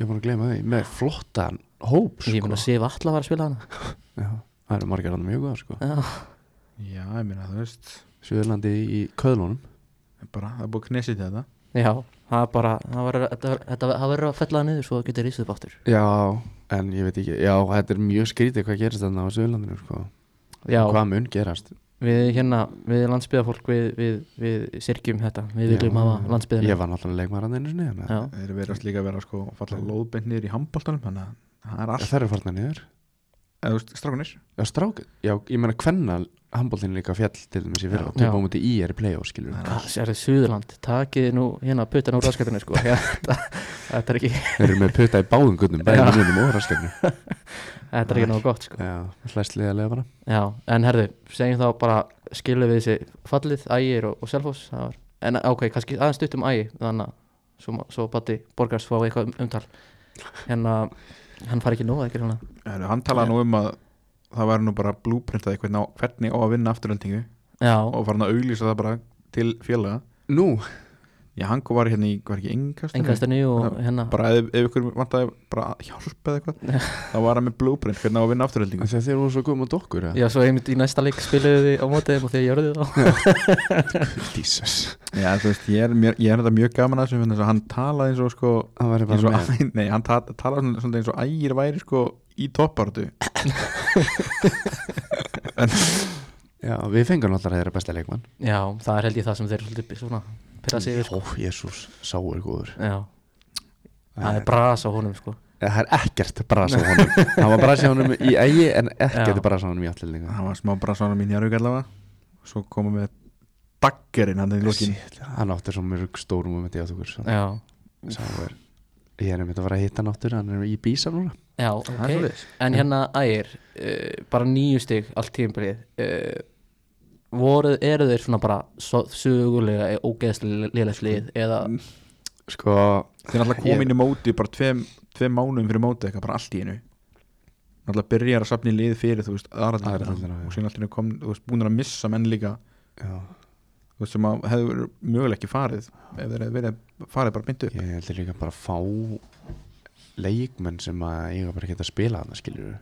ég búin að gleyma því. Með flottan hóp, sko. Ég meina Sif Alla var að spila hana. Já, það eru margir hann mjög góða, sko. Já, já, ég meina þú veist. Suðurlandi í köðlunum. Bara, það er búið knesið þetta. Já það er bara, það verður þetta- þetta- það verður að fella það niður svo það getur rísið upp aftur. Já, en ég veit ekki Já, þetta er mjög skrítið hvað gerist þarna á Suðurlandinu, sko. Já, Hvað mun gerast við hérna, við landsbyðafólk við, við, við sirkjum þetta. Við viljum hafa landsbyðina Ég var náttúrulega leikmaður hann einu sinni að- þeir eru verið líka að vera sko falla lóðbeint niður í handbóltanum þannig að það er allt Það eru farnar niður. Eða þú veist, strákunir Já, strák Já, ég meina hvenna handbóltinn líka fjall til dæmis í fyrra. Töfum á múti í er í play-off, skilur Það er þið Suðurland, takið nú hérna puttan úr raskatinu sko. [laughs] Þetta, þetta er ekki Þeir eru með putta í báðum gunnum, bæði Já. minnum og raskefnu [laughs] þetta er ekki náðu gott sko. Já, hlæsliðarlega bara. Já, en herðu, segjum þá bara skilum við þessi fallið, ægir og, og selfos það var, en ok, kannski aðeins stutt um ægi þannig að svo, svo Batti Borgars fá eitthvað um, umtal. Hérna, hann fari ekki nóg ekki hérna hann talaði nú um að það væri nú bara blúprintað eitthvað hvernig á að vinna afturöldingu Já, og farin að auglýsa það bara til félaga. Nú, Já, hann var hérna í, var ekki engastinu Engastinni og hérna. Bara ef, ef ykkur vantaði bara hjálp eða eitthvað þá var hann með blueprint hvernig á að vinna afturhaldingu. Þegar þeir voru svo góð með okkur Já, svo einmitt í næsta leik spiluðu við á mótið þeim og þegar ég gjörði þá [laughs] Jesus. Já, þú veist, ég er, mér, ég er þetta mjög gaman að að hann talaði eins og sko Það væri eins bara og, [laughs] Nei, hann ta talaði svona eins og ægir væri sko í toppartu [laughs] Já, við fengum alltaf þeirra besta leikmann. Já, það er held ég það sem þeir svolítið svona pyrra sig yfir. Ó, Jésús, sá er góður. Já, það er bras á honum sko. Það er ekkert bras á honum. Það var bras á honum í ægi en ekkert Já. bras á honum í allir hann var smá brasana mín í Arvík allavega. Svo komum við daggerinn hann í lokin. Hann átti svo mörg stórum um þetta í okkur Já, Sá er Ég er um þetta að fara að hitta hann áttur Hann er í Bísa núna. Já, Það ok. svoleiðis. En hérna ægir, uh, bara nýju stig allt tímabilið uh, voru, eru þeir svona bara svo, sögulega ógeðslega liðlega eða? Sko þeir náttúrulega Ég- kom inn í móti bara tveim, tveim mánuðum fyrir móti eitthvað bara allt í einu. Náttúrulega byrjar að safna í lið fyrir þú veist Aðra og síðan allt í einu kom þú veist búin að missa menn líka. Já sem að hefur mögulega ekki farið ef þeir hefur verið farið bara byndu Ég heldur líka bara að fá leikmenn sem að eiga bara ekki að spila þarna skilur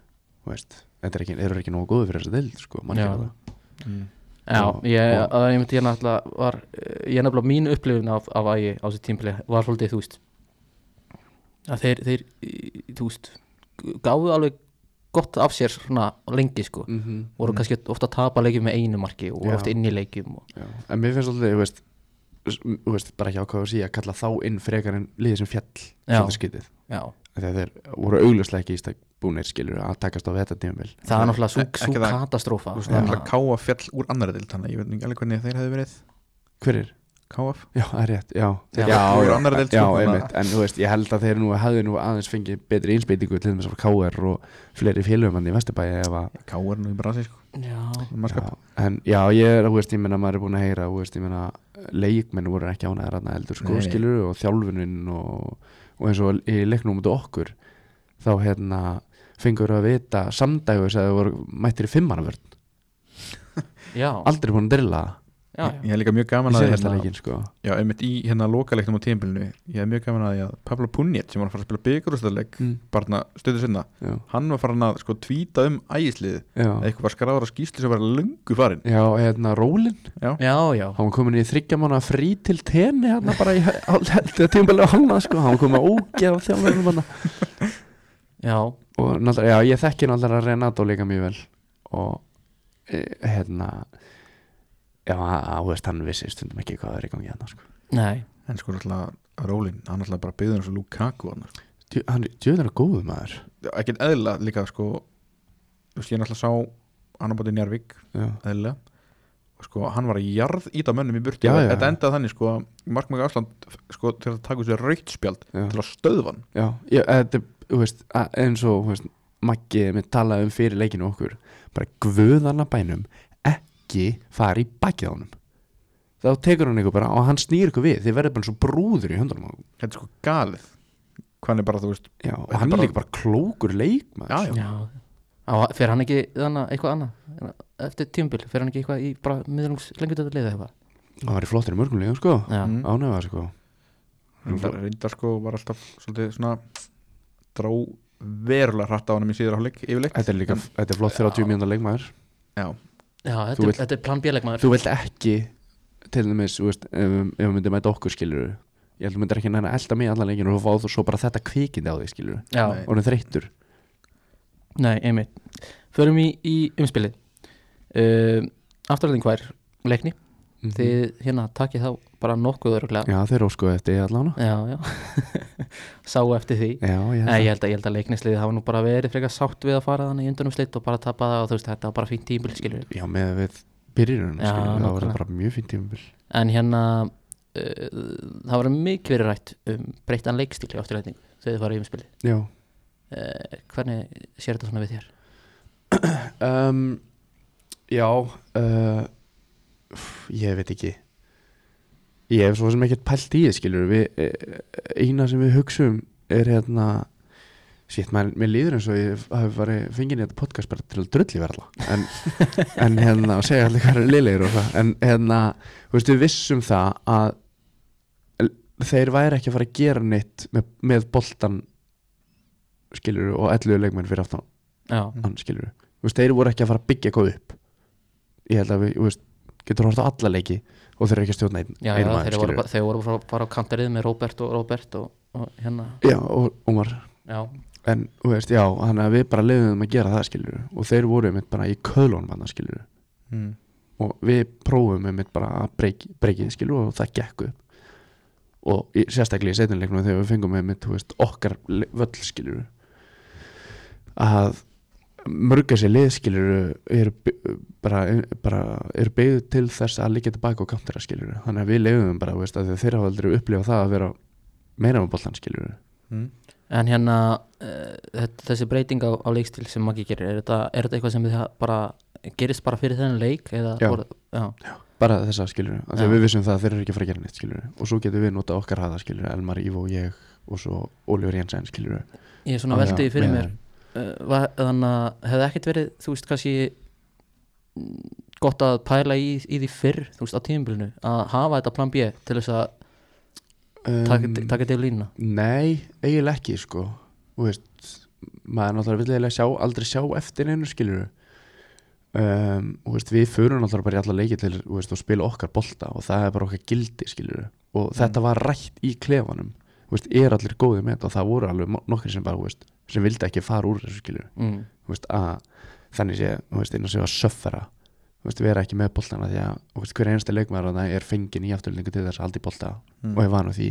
þú veist. Þetta er ekki, eru ekki nógu góðu fyrir þessa deild sko, mann gera það mm. Já, ég, og- að ég myndi ég náttúrulega var, ég nefnilega mín upplifun af, af ægi á þessu tímpili var svolítið, þú veist að þeir, þeir þú veist, gáðu alveg gott af sér svona lengi sko. Mm -hmm. voru kannski ofta að tapa leikjum með einu marki og ofta inn í leikjum en mér finnst alltaf, þú veist, veist bara ekki ákvæða að síða að kalla þá inn frekar en liðið sem fjall Já. svolítið skytið þegar þeir voru augljóslega ekki í stak búnir skilur að takast á þetta tímabil. Það er náttúrulega svo, Ekki svo það- katastrófa. veist Já. náttúrulega káa fjall úr annara dild þannig að ég veit ekki alveg hvernig þeir hefðu verið. Hver káaf Já, það er rétt, já. Já. já, Úr já, annarri deild, já, sko, þannig að- einmitt. En þú veist, ég held að þeir nú hefðu nú aðeins fengið betri einsbeitingu til þess að KR og fleiri félögum hann í Vesturbæi káa er nú í brasi sko. Já, en já, ég er, þú veist, ég menna maður er búin að heyra, þú veist, ég menna leikmenn voru ekki ánæðar hann heldur, sko, skilur og þjálfunin og, og eins og í leiknum út okkur þá hérna fengur að vita samdægus að þau voru mættir í fimmannavörn. Já, aldrei búin að drilla já, ég hef líka mjög gaman að hérna, leikin, sko. Já, einmitt í hérna lokaleiknum á tímbilinu ég hef mjög gaman að að Pablo Punjet sem var að fara að spila byggarústæðleik mm, bara stöðu sinna já, hann var farin að sko tvíta um ægislið. Eitthvað var skráður að skýslu sem var lungu farin. Já, hérna Rólin. Já, já, já, hann var komin í þryggja mánu frí til tenni hérna bara í þetta tímabælega halna sko, hann komin að ógeða þjálfurinn hann já, og náttúrulega, já, ég þekki náttúrulega Renato líka mjög vel. Og e, hérna já, veist, hann vissi stundum ekki hvað er í gangi hérna sko. nei. En sko alltaf Rólin, hann alltaf bara byggður eins og Lukaku hann, sko. Djú- hann djöður er góð maður. Ekki eðla líka sko þú veist ég náttúrulega sá hann á bóti Njarvík já, eðla og sko hann var að jarð íta mönnum í já, þetta endaði þannig sko Markmæk Ásland sko til að taka sér raukt spjald já, til að stöðva hann. Já, já þetta, þú veist, eins og þú veist, Maggi með talaði um fyrir leikinu okkur bara guðana bænum ekki fara í bakið á honum. Þá tekur hann ykkur bara og hann snýr ykkur við. Þið verður bara svo brúður í höndunum þetta er sko galið. Hann er bara veist Já, og hann er er bara- líka bara klókur leikmaður. Já, já. já, á, fer hann ekki þannig eitthvað annað? Eftir tímbil, fer hann ekki eitthvað í bara miðlungs liða eitthvað? Hann var í flottir í mörgum leikum sko. Mm. ánægða sko. Reyndar, reyndar sko var alltaf svolítið svona dró verulega hratt á hann í síður áleik yfirleitt. Þetta er líka, þetta er flott 30 mínúndar leikmaður. Já, já þetta, vilt- þetta er plan B-leikmaður þú vilt ekki til dæmis, ef, ef við myndum mæta okkur skilur ég held að þú myndir ekki næna elda mig allan leikinu og fá þú svo bara þetta kvikindi á þig Nei. og hann er þreyttur. Nei, einmitt. Förum í, í umspilið. Uh, afturhalding hver leikni, Mhm. þið hérna takið þá bara nokkuð öruglega já, þeir óskuðu eftir allan já, já. [laughs] Sá eftir því. Já, ég Nei, ég held að, ég held að leiknisliðið hafa nú bara verið frekar sátt við að fara þannig í undunum slitt og bara tapa það og þú veist, þetta var bara fínt tímbil skilur já, með við byrjunum Já, það var bara mjög fínt tímabil. En hérna uh, það var mikið verið rætt um breyttan leikstíl í afturlæting þegar þið farið í umspilið já. Uh, hvernig sér þetta svona við þér? [clears throat] um, já uh, ég veit ekki. Ég hef svo sem ekkert pælt í þið skilur við, eh, eina sem við hugsum er hérna Sýtt, mér, líður eins og ég hafi farið fengið í þetta podcast bara til að drulli verða en, [laughs] en hérna, og segja allir hvað er liðlegir og það en hérna, þú veist, við vissum það að þeir væri ekki að fara að gera neitt með, með boltan skilur og 11 leikmenn fyrir aftan hann skilur veist, þeir voru ekki að fara að byggja eitthvað upp. Ég held að við þú veist, getur hort á alla leiki og þeir eru ekki að stjórna einn, já, já maður þeir, voru, þeir voru bara, bara á kanterið með Robert og Robert og, og hérna. Já og Ómar. Já, en þú veist já þannig að við bara leiðum að gera það skilur og þeir voru einmitt bara í köðlunum hann skilur mm. og við prófum einmitt bara að breyki, breykið skilur og það gekk upp. Og í, sérstaklega í setnileiknum þegar við fengum einmitt þú veist, okkar völl skilur að mörg þessi lið skilur eru bara, bara eru byggðu til þess að líka tilbaka og kantera skilur þannig að við leiðum bara þú veist, að þeir hafa aldrei upplifað það að vera meira með boltan skilur Mm. en hérna uh, þessi breyting á, á leikstil sem Maggi gerir er þetta, er þetta eitthvað sem bara gerist bara fyrir þennan leik eða Já. voru, já, bara þessa skilur Já. við vissum það að þeir eru ekki að fara að gera neitt skilur og svo getum við nota okkar haða skilur Elmar, Ívo og ég og svo Ólífur Jensen skilur ég er svona veldi fyrir mér þannig að hefði ekkert verið þú veist kannski mm, gott að pæla í, í því fyrr þú veist á tímabilinu að hafa þetta plan B til þess að taka, um, taka til lína Nei, eiginlega ekki sko. Veist, maður náttúrulega vill eiginlega sjá, aldrei sjá eftir einu skilur um, við förum náttúrulega bara í alla leiki til veist, og spila okkar bolta og það er bara okkar gildi skilur og þetta var rætt í klefanum veist, er allir góðið með þetta? Og það voru alveg nokkri sem bara, veist, sem vildi ekki fara úr þessu skilur mm, veist, að þannig sé, þú veist, einn að að söffera vera ekki með boltana því að hver einasta leikmaður þarna er fengin í afturlendingu til þess að halda í bolta Mm. og er vanu því.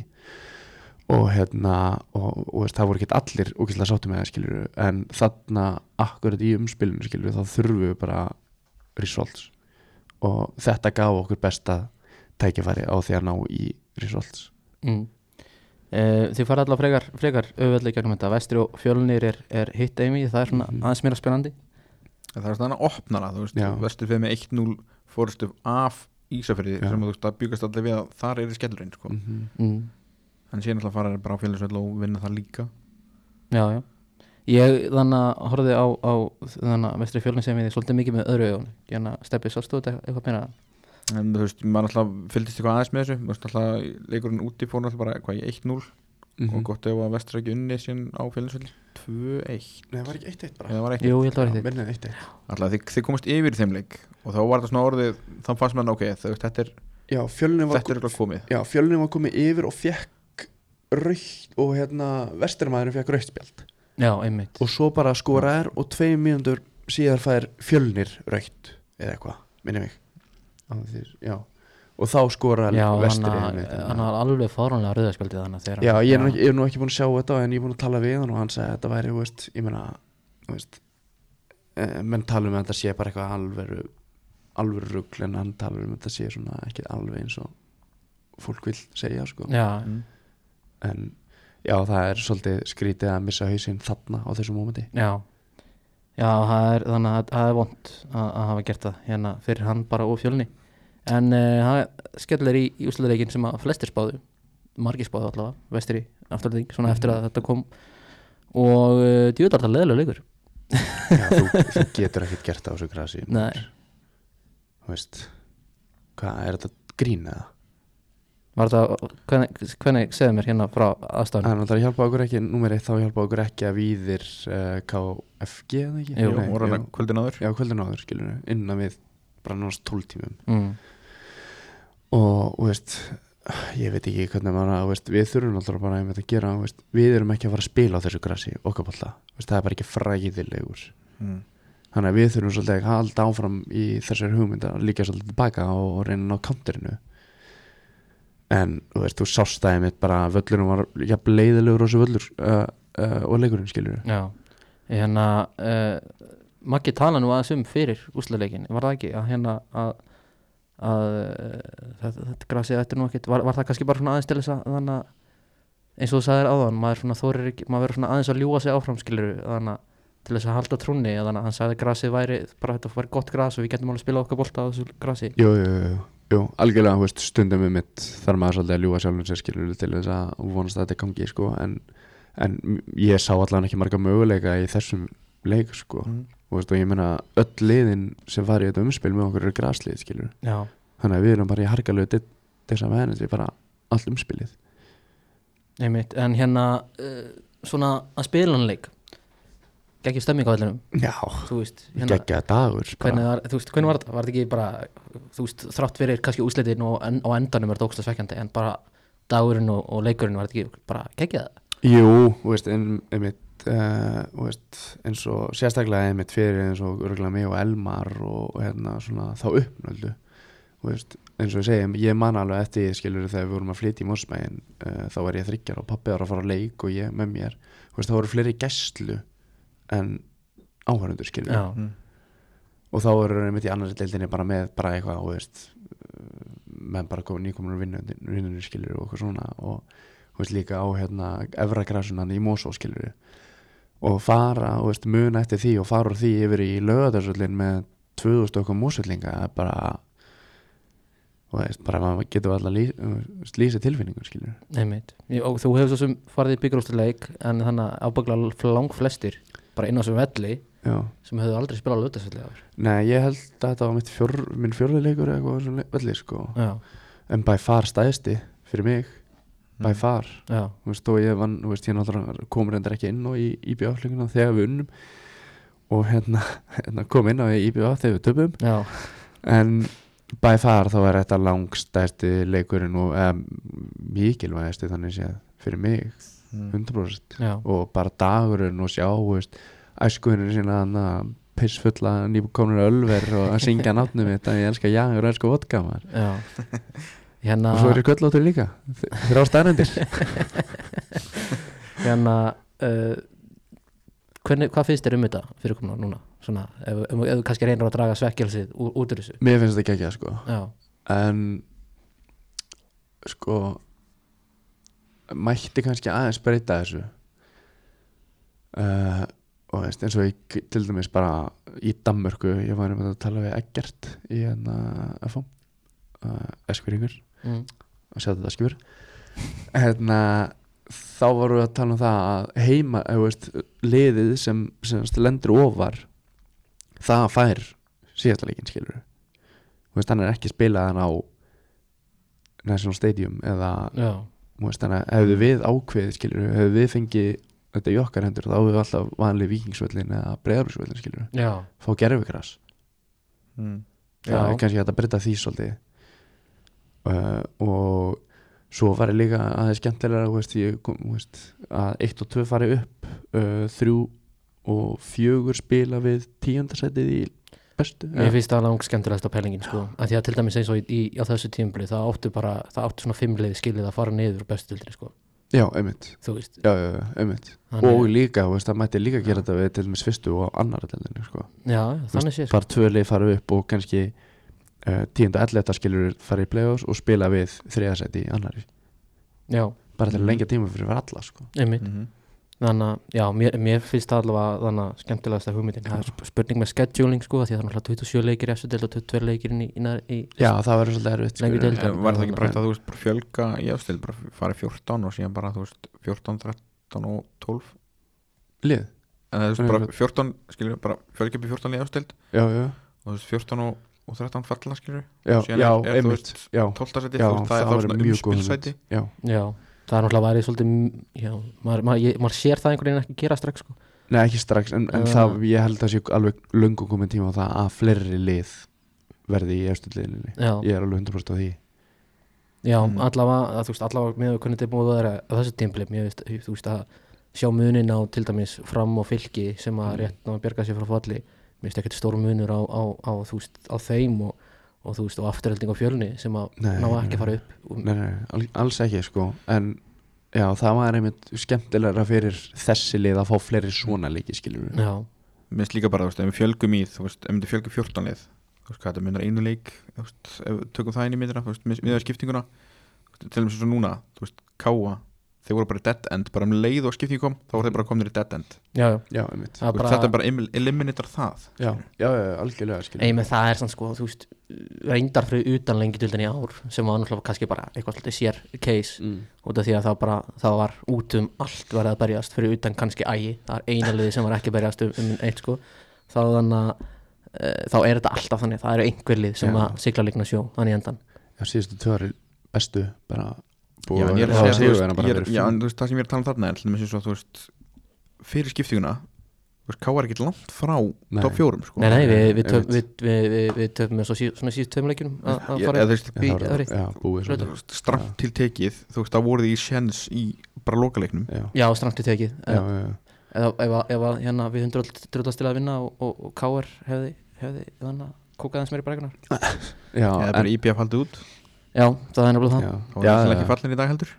Og hérna og, og veist, það voru ekki allir ógæslega sáttu með það skilur en þarna akkurat í umspilinu skilur þá þurfum við bara results. Og þetta gaf okkur besta tækifæri á því að ná í results. Mm. Uh, þið fara allavega frekar, frekar auðvöldlega gegnum þetta. Vestri og fjölunir er, er hitt eimi það er svona Mhm. aðeins meira spennandi. Það er svona opnara þú veist, vestur fyrir með 1-0 fórustu af Ísafjörði sem þú veist að byggast allir við að þar er skellurinn sko. mm -hmm. mm. en síðan alltaf fara bara á félagsvöld og vinna það líka. Já, já. Ég þannig að horfði á, á þannig að vestri fjölunir sem ég svolítið mikið með öðru augun hérna steppi svo stóð þetta eitthvað meira en þú veist, maður alltaf fylgist eitthvað aðeins með þessu. Veist alltaf leikurinn úti fór alltaf bara hvað í 1-0 Mhm. og gott ef að vestur ekki unni síðan á félagsvöld 2-1 Nei, það var ekki 1-1 bara. Var 1 jú, ég held að þetta Minnið 1-1 alltaf þið, þið komast yfir í þeim leik og þá var þetta svona orðið þá fannst maður ok, þú veist, þetta er, Já, var, þetta er eitthvað komið. Já, fjölunum var komið yfir og fekk raukt og hérna vesturmaðurinn fekk raustspjald já, einmitt. Og svo bara skoraðar og tvei mínútur síðar fær fjölnir raukt eða eitthvað, minni mig. Þannig að þeir- já. og þá skora vestri hann var alveg fáránlega rauðaspjaldið þannig já, ég er, nú, ég er nú ekki búin að sjá þetta en ég er búin að tala við hann og hann sagði að þetta væri, veist, ég meina veist, eh, menn tala um að þetta sé bara eitthvað alveru alveru rugl en hann tala um að þetta sé svona ekki alveg eins og fólk vil segja sko. Já, Mm. en já, það er svolítið skrítið að missa hausinn þarna á þessu mómenti. Já já, það er, þannig að það er vond að, að hafa gert það hérna fyrir hann bara og fjölni en uh, það skellir í, í úsluleikin sem að flestir spáðu margir spáðu allavega, vestri afturleiking, svona eftir að þetta kom og uh, djúðar það leðilega leikur já, þú, þú getur ekkert gert á þessu grasi Nei. þú veist hvað, er þetta grín eða? Var þetta, hvernig, hvernig segðu mér hérna frá aðstæðan það hjálpa okkur ekki, númer eitt þá hjálpa okkur ekki að víðir uh, KFG eða ekki? Jú, voru hann kvöldin áður. Já, kvöldin áður, skilur við, innan við bara náttúrulega 12 tímum. Mm. og, veist, ég veit ekki hvernig maður, veist, við þurfum alltaf bara að gera, veist, við erum ekki að fara að spila á þessu grassi, okkar balla, það er bara ekki fræðilegur. Mm. þannig að við þurfum svolítið að halda áfram í þessari hugmynd að líka svolítið tilbaka og reyna að ná counterinu en, þú veist, þú sást það einmitt bara að völlurinn var jafn leiðilegur og þessu völlur uh, uh, og leikurinn, skilur já, hérna uh, Maggi tala nú aðeins um fyrir úsluleikin, var það ekki? Að hérna að, að uh, þetta, þetta grasið ætti nú ekkit var, var það kannski bara svona aðeins til þess að þannig að eins og þú sagðir áðan, maður svona þorir ekki maður verður svona aðeins að ljúga sig áfram skilur þannig að til þess að halda trúnni þannig að hann sagði grasið væri bara þetta væri gott gras og við getum alveg að spila okkar bolta á þessu grasi. Jú, jú, jú, jú, algjörlega, veist, stundum við mitt þar maður svolítið að ljúga sjálfum sér skilur til þess að vonast að þetta gangi, sko en, en ég sá allan ekki marga möguleika í þessum leik, sko. Mm. veist, og ég meina, öll liðin sem var í þetta umspil með okkur eru já, þannig að við erum bara í harkalegu þess að með henni bara allt umspilið. Einmitt, en hérna uh, svona að spila hann leik geggjum stemming á vellinum. Já, hérna, geggja dagur hvernig var, veist, hvernig var þetta, var þetta ekki bara veist, þrátt fyrir kannski úslitin og en, á endanum er þetta ógst svekkjandi en bara dagurinn og, og leikurinn var þetta ekki bara geggjað? Jú, veist, en, einmitt uh, eins og sérstaklega einmitt fyrir eins og örgulega mig og Elmar og, og hérna svona þá uppnöldu. Eins og ég segi, ég man alveg eftir því, skilur þegar við vorum að flytja í Mósmægin uh, þá var ég þryggjar og pappi var að fara að leik og ég með mér, þá voru fleiri gæslu en áhörundur, skilur já, Mm. og þá eru einmitt í annars deildinni bara með bara eitthvað, þú veist uh, menn bara kom, nýkomur vinnunni skilur og eitthvað svona. Og þú veist líka á hérna efra grasunan í Mosó skilur og fara, þú veist, muna eftir því og fara úr því yfir í lögadarsöllin með 2000 okkur músöllinga er bara þú veist, bara maður getur alltaf lýs, lýsa tilfinningun skilur einmitt. Ég- og þú hefur svo sem farið í byggjurústuleik en þannig að ábyggla lang flestir bara inn á sem velli já, sem hefur aldrei spilað lögdagsvelli áður. Nei, ég held að þetta var mitt fjór, minn fjórðuleikur eða eitthvað svona velli sko. En by far stæðsti fyrir mig. By far. Já, þú veist, og ég vann, þú veist, ég náttúrulega kom reyndar ekki inn og í IBA-flinguna þegar við unnum. Og hérna, [laughs] hérna kom inn á IBA þegar við töpum já, en by far þá er þetta langstæsti leikurinn og eða, mikilvægasti þannig séð fyrir mig, Mm. 100% já, og bara dagurinn og sjá, æskuðinu sína að pissfulla nýbúkonur ölver og að syngja nafnum mitt að ég elska jagur og elska vodka hérna og svo er ég köllóttur líka. Þrjá stærnendir [laughs] hérna uh, hvernig, hvað finnst þér um þetta fyrir komna núna? Svona, ef, ef, ef þú kannski reynir að draga svekkjálsið út úr þessu. Mér finnst þetta ekki sko. Já, en sko mætti kannski aðeins breyta þessu. Uh, og veist, eins og ég til dæmis bara í Danmörku, ég var einmitt að tala við Eggert í hérna FH uh, Eskviringur mm, að sjá þetta skjur hérna þá vorum við að tala um það að heima, eða veist, liðið sem, sem lendur ofar það fær síðasta leikinn skilur þú veist, hann er ekki spilaðan á National Stadium eða, já, veist, þannig að hefðu við ákveðið skilur, hefðu við fengið þetta í okkar hendur, þá hefðu við alltaf vanlega vikingsvöllin eða breyðarsvöllin skilur já, fá gerfikras Mm. það er kannski að breyta því svolítið. Uh, og svo var ég líka aðeins skemmtilega þú veist, ég, kom, þú veist, að eitt og tvö fari upp uh, þrjú og fjögur spila við tíundarsætið í bestu mér finnst það langt skemmtilegast á pælingin sko, að því að til dæmis eins og í, í, á þessu tímabli það áttu bara, það áttu svona fimmlið skilið að fara niður dildri sko, já, einmitt, já, já, já, einmitt. Þannig- og líka, veist, það mætti líka gera þetta við til dæmis fyrstu og annara deildinu sko. já, þannig sé sko. bara tvö leið fara upp og kannski uh, tíunda elletta skilur fara í play-offs og spila við þriðasæti í annari já, bara til Mhm. að lengja tíma fyrir alla sko. einmitt Mhm. Þannig að, já, mér, mér finnst það allavega þannig að skemmtilegast af hugmyndin það er sp- spurning með scheduling sko, því að það er náttúrulega 27 leikir í eftir deild og 22 leikir inn í, í, í, í já, það verður svolítið erfitt. En Var það ekki bara eftir að þú veist bara fjölga í afstil bara farið 14 og síðan bara þú veist 14, 13 og 12 lið? En það er Já, bara já. 14 skilur bara fjölga upp í 14 í afstil já, já, og þú veist 14 og, og 13 falla já, Síðan já, þú einmitt. veist, já, 12 seti já, þú veist, það er þá svona mjög góð umspilsæti já, já, það er náttúrulega værið svolítið já, maður, maður, ég, maður sér það einhvern veginn ekki gera strax sko. nei ekki strax en, en það, ég held að sé alveg löngu komin tíma á það að fleiri lið verði í eftir liðinni já, ég er alveg 100% á því já Mm. allavega, þú veist, allavega með að kunni þetta búið að vera á þessu tímpli, mér veist, þú veist að sjá munin á til dæmis fram og fylki sem að Mm. rétt ná að bjarga sér frá falli mér veist ekkert stór munur á, á, á, á þeim og, og þú veist, og afturhelding á fjölni sem að ná ekki að fara upp nei, nei, all, alls ekki sko. En já, það var einmitt skemmtilegra fyrir þessi lið að fá fleiri svona leiki skilur við já, minnst líka bara þú veist ef við fjöldum í þú veist ef við fjöldum 14 lið þú veist hvað þetta myndar einu leik þú veist ef við tökum það inn í myndina þú veist miðað skiptinguna til dæmis eins og núna þú veist Káa þeir voru bara dead end bara um leið og skipting kom þá voru þeir bara komin í dead end. Já, já. Já, einmitt. Það Þú veist, þetta er bara elim- eliminator það. Já, já, já, algjörlega menn það er sann sko, þú veist reyndar fyrir utan lengi dildin í ár sem var náttúrulega kannski bara eitthvað svolítið sér case mm. út af því að það bara, það var út um allt verið að berjast fyrir utan kannski ægi. Það er eina liði sem var ekki berjast um, um eitt sko. Þá þannig að e, þá er þetta alltaf þannig, það eru einhver lið sem Já. að sigla líkna sjó, þannig endan já, síðustu tvöri bestu bara upp og Já, en ég hafa að segja, þú sigurvegara veist, bara já, en þú veist, það sem ég er að tala um þarna er til dæmis eins og þú veist, fyrir skiptinguna þú veist, K er ekki langt frá Nei. top fjórum, sko. Nei, nei, við, við, Einmitt. töf, við, við, við, við töfum með svona síðust tveim leikjum að fara það stramt til tekið þú veist, það voru því í sjens í bara lokaleiknum. Já, strangt í tekið. Ef, að- hérna við hundru drullast til að vinna og, KR hefði, hefði þannig að kóka aðeins meir í brækunar Já, eða bara IBF haldið út Já, það er nefnilega það. Já, það já, ekki fallin í dag heldur?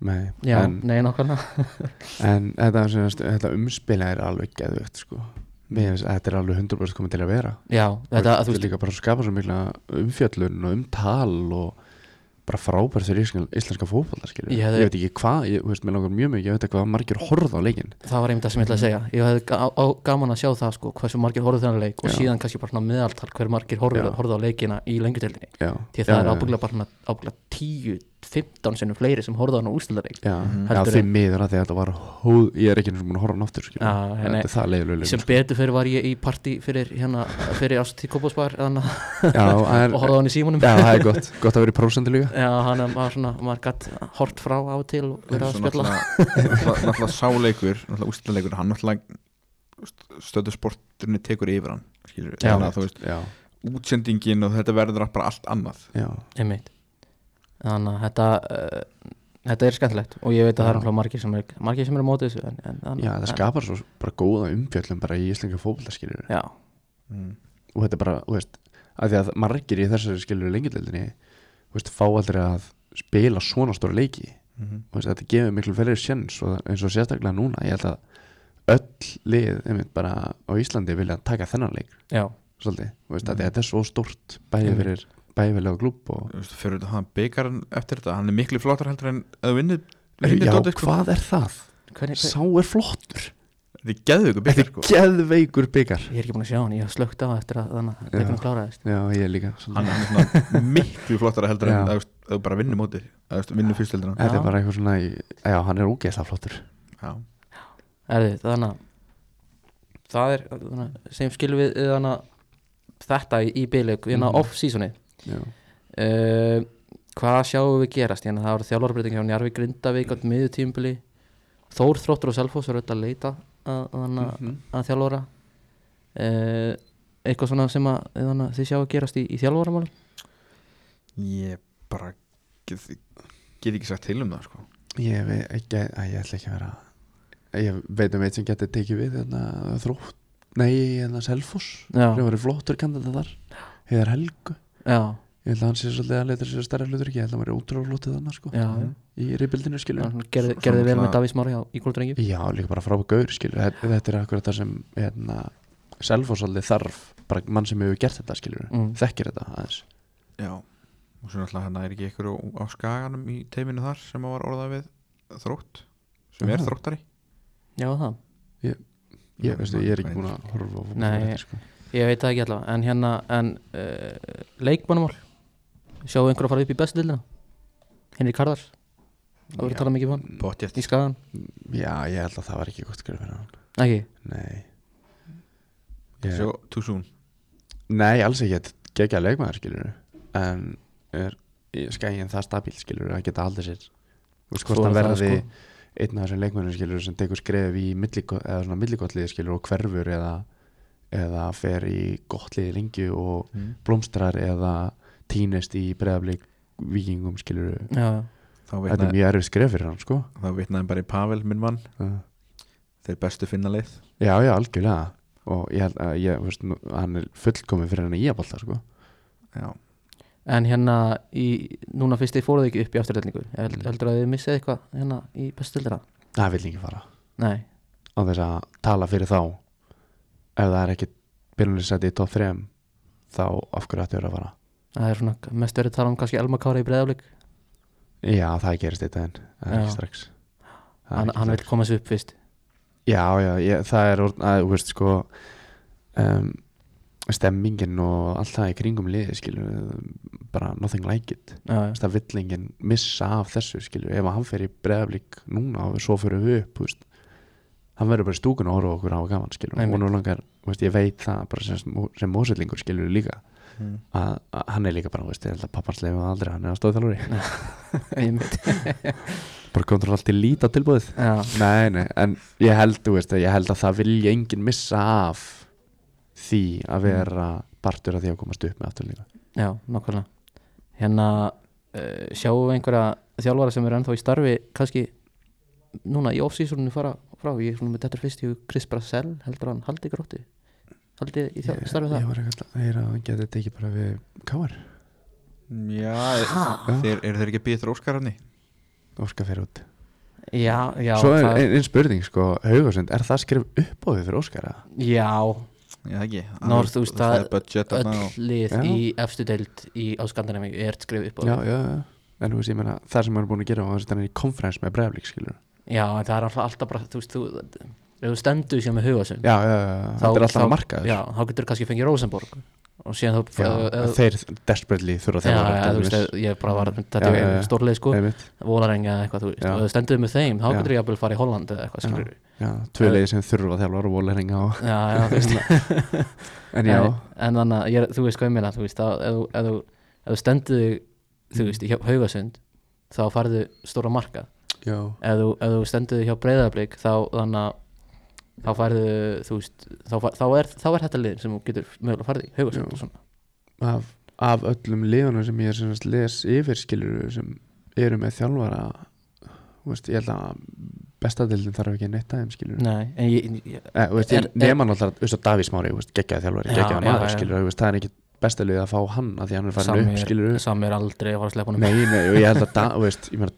Nei, Já, en, nei, nákvæmlega. [laughs] En þetta, þetta umspila er alveg geðvögt sko. Mér finnst að þetta er alveg 100% komið til að vera. Já, þetta, þú veist veist líka bara að skapa svo mikla umfjöllun og umtal og bara frábært fyrir íslenska, skilur. Ég Ég, veit ekki hvað, ég, veist, mér langar mjög mikið að veit hvað margir horfða á leikinn. Það var einmitt það sem ég ætla að segja. Ég á, gaman að sjá það sko, hversu margir horfðu þennan leik og Já. síðan kannski bara meðaltal hver margir horfðu á leikina í lengjudeldinni Já, Því að já, það er ábygglega bara ábygglega 10, 15 sinnum fleiri sem horfðu á hann á úrstildaleik Já, Heldur því miður að því að þetta var hóð, ég er ekki og múin að horfa á hann aftur. Já, Þetta er það leiðilega sem betur fyrir var ég í partí fyrir hérna, fyrir ást í Kópásbæðar Já, [laughs] en, og horfði á hann í símunum já, það er gott, gott að vera í prósendu líka. Já, hann var svona, maður gætt hort frá á og til og verið að spjalla. [laughs] náttúrulega náttúrulega sáleikur náttúrulega úrslitaleikur, hann náttúrulega stöðu sporturinn tekur yfir hann útsendingin og þetta verður bara allt annað. Já, einmitt þannig að þetta uh, þetta er skemmtilegt og ég veit að það er margir sem er margir sem er á móti þessu en, en, en, já, það en, skapar svo bara góða umfjöllum bara í skilur já, mm. og þetta er bara, þú veist að því að margir í þessari skilur lengjadöldinni þú veist, fá aldrei að spila svona stóra leiki. Mm þú veist, þetta gefur miklu fyrir sjens og eins og sérstaklega núna, ég held að öll lið, einmitt bara á Íslandi vilja taka þennan leik, já, svolítið. Þú veist, Mhm. að þetta er svo stórt bæði Einmitt. fyrir fyrir klúb og fyrir hann byggarinn eftir þetta hann er miklu flottar heldur en að vinni já, dótið, sko. hvað er það? hvernig, Sá er flottur þetta er geðveikur Þetta byggar er sko. geðveikur byggar ég er ekki búin að sjá hann, ég hef slögt á eftir að þannig að leikunum kláraðist Já, ég líka hann er svona miklu flottar heldur en að þú bara vinnur mótið að vinnur fyrstöldina Þetta er bara eitthvað svona í- Já, hann er ógeðslega flottur já, Erði, þannig að það er sem skilum við þannig að þetta í, í bíleik mm. Mhm. off-seasoni uh, hvað sjáum við gerast? Hérna, það voru þjálfarbreyting hjá Njarvi Grindavík á miður tímbili Þór Þróttur og Selfoss eru öll að leita að, að, Mhm. að þjálfara. Uh, eitthvað svona sem að þannig, að þið sjáu að gerast í, í þjálfaramálum? Ég bara get, get ekki sagt til um það sko. Ég veit ekki að ég ætla ekki að vera Ég veit um eitt sem getur tekið við hérna, þrótt Nei, hérna Selfoss já, sem verið flottur kandidat þar Heiðar Helgu já, Ég held að hann sé svolítið að leita sér stærra hlutur Ég held að hann verið ótrúlega flottur þannig sko já, Mhm. Í reypildinu skilur já. gerði, gerði vel með Davís Mári á Ígóldrengi Já, líka bara frábæð gaur skilur Þetta, þetta er akkurat það sem hérna, svolítið þarf Bara mann sem hefur gert þetta skilur mm. Þekkir þetta aðeins já, og svo náttúrulega hann er ekki ykkur á, á skaganum í teiminu þar sem var orðað við þrótt sem er Já. þróttari já, það Ég, veistu, ég er ekki búin að horfa á fótbolta Nei. þetta, sko. Ég veit það ekki allavega En hérna, en uh, leikmannumál Sjáu einhver að fara upp í bestu dildina Henrik Karðars Það Já. talað mikið um hann. Potjett. Í skagan Já, ég held að það var ekki gott skrif fyrir hann. Ekki? Nei. Ég, Svo, too soon. Nei, alls ekki. Þetta gegja leikmaður skilur En er í skægin það stabíl skilur Að geta aldrei sér. Þú veist hvort hann það, verði sko. Einn af þessum leikmannum skilur Sem tekur skref í millikotliði skilur Og hverfur eða Eða fer í gottliði lengi Og mm. blómstrar eða Tínest í breðablík Víkingum skilur Já, þá Þetta er mjög erfið skref fyrir hann sko. Þá vitnaði bara í Pavel minn mann. Já. þeir bestu finna leið Já, já, algjörlega. Og ég held að ég, veist, nú- hann er fullkomið fyrir hann í að bolta sko. já, En hérna í, Núna fyrst þið fóruð ekki upp í afturreldingu Held, Mm. Heldur að þið missið eitthvað hérna í bestu dildina það vil ekki fara. Nei. Á þess að tala fyrir þá ef það er ekki byrjunisæti í top 3 þá af hverju ættu verið að fara? Það er svona mest verið að tala um kannski Elma Kára í breðaflik Já, það gerist eitt en það er ekki strax. Hann, hann vil koma sér upp fyrst. Já, já, ég, það er að, veist, sko um, stemmingin og allt það í kringum liði skilur bara nothing like it. Já, já. það vill enginn missa af þessu skilur ef hann fer í breðaflík núna og svo fyrir við upp veist, hann verður bara í stúkun og horfa á okkur á gaman skilur. Og nú langar, veist, ég veit það bara sem, sem mósellingur skilur líka. Mm. að, hann er líka bara, veist, ég held að pappans leifu aldrei hann er stóðþjálfari [laughs] einmitt. [laughs] Bara kontur alltaf lít á tilbúið nei, nei, en ég held, þú veist, ég held að það vilja enginn missa af því að vera partur af því að komast upp með afturlíka já, nákvæmlega. Hérna uh, sjáum við einhverja þjálfara sem er ennþá í starfi kannski núna í off-seasoninu fara frá. Ég er svona með þetta fyrst í Chris Brassell heldur hann haldi grótti. Haldi í þjál- starfi ég það? var eitthvað að heyra að hann geti tekið bara við káar Já, þeir, eru þeir ekki að býða þér Óskar hann Óskar fyrir út. Já, já, Svo er það, ein, spurning sko, Haugasund, er það skrif upp á því fyrir Óskar? eða? já. Já, ekki. Nú, þú veist, það það- er budget þarna öll lið Já. í efstu deild í, á Skandinavíu er skrifið upp á Já, því. já, já. En þú veist, ég meina, það sem hann er búin að gera og þannig í konferens með bregðarlík, skilur já, en það er alltaf, bara þú veist, þú, ef þú stendur sér með hugasund Já, já, já, þetta er alltaf að marka já, þá getur kannski fengið Rosenborg og síðan þá já þeir desperately þurfa Já, þjálfara já, til þú veist, ég bara var þetta Já, já, er já. stórleið sko, eða eitthvað, þú veist, Já. og ef þú stendur með þeim, þá Já. getur ég að fara í Holland eða eitthvað, Já. skilur Já, tvö leiði sem þurfa og voleringa og Já, já, þú veist. [laughs] En já, En, þannig að, þú veist hvað ég meina, þú veist, að ef þú- þú- þú stendur þú veist, í haugasund þá farðu stóra marka já, ef þú, ef þú stendur hjá breyðablík þá þannig að þá færðu, þú veist, þá, fa- þá, er, þá er þetta liðin sem þú getur mögulega farið í svona. Af, af öllum liðunum sem ég sagt les yfir skilur sem eru með þjálfara veist, ég held að bestadildin þarf ekki neitt aðeim skilur Nei, en ég, ég þú veist, Er- ég nema náttúrulega, að Davís Mári, geggjaði þjálfari, Já, geggjaði maður, skilur, veist, það er ekki bestalið að fá hann að því hann er farin upp, skilur, er, sami er aldrei að fara að sleppa honum. Nei, nei, og ég held að, Da-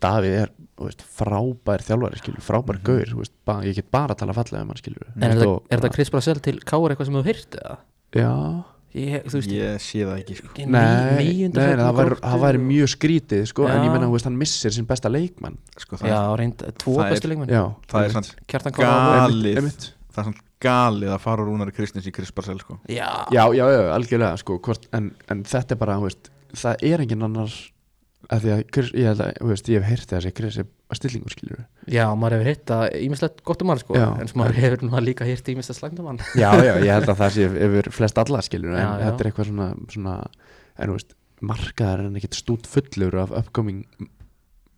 Davíð er, veist, frábær þjálfari, skilur, frábær Mhm. gaur, þú veist, ba, ég get bara að tala fallega um hann, skilur, En er þetta, er þetta Chris Brassell til Káur eitthvað sem þú heyrt eða? Já, Ég, þú veist, Ég sé það ekki sko. nei, nei, nei, það Gróttu það væri og- mjög skrítið, sko, en ég meina, þú veist, hann missir sinn besta leikmann, Sko, það, Já, reynd, tvo það bestu leikmenn já, það er Kára galið. Einmitt. það er samt galið að fara úr Rúnari Kristins í Chris Barcel sko. Já, já, já, algjörlega sko, hvort, en, en þetta er bara, þú veist, það er engin annar að því að, Chris, ég held að, þú veist, ég hef heyrt þessi Chris er stillingur, skilur já, maður hefur hitt að ímislegt gott um hann sko Já. En maður hefur nú líka hitt ímislegt slæmt um hann [laughs] já, já, ég held að það sé yfir flest alla, skilur en Já, já. þetta er eitthvað svona, svona en þú veist, markaðar er ekkert stút fullur af upcoming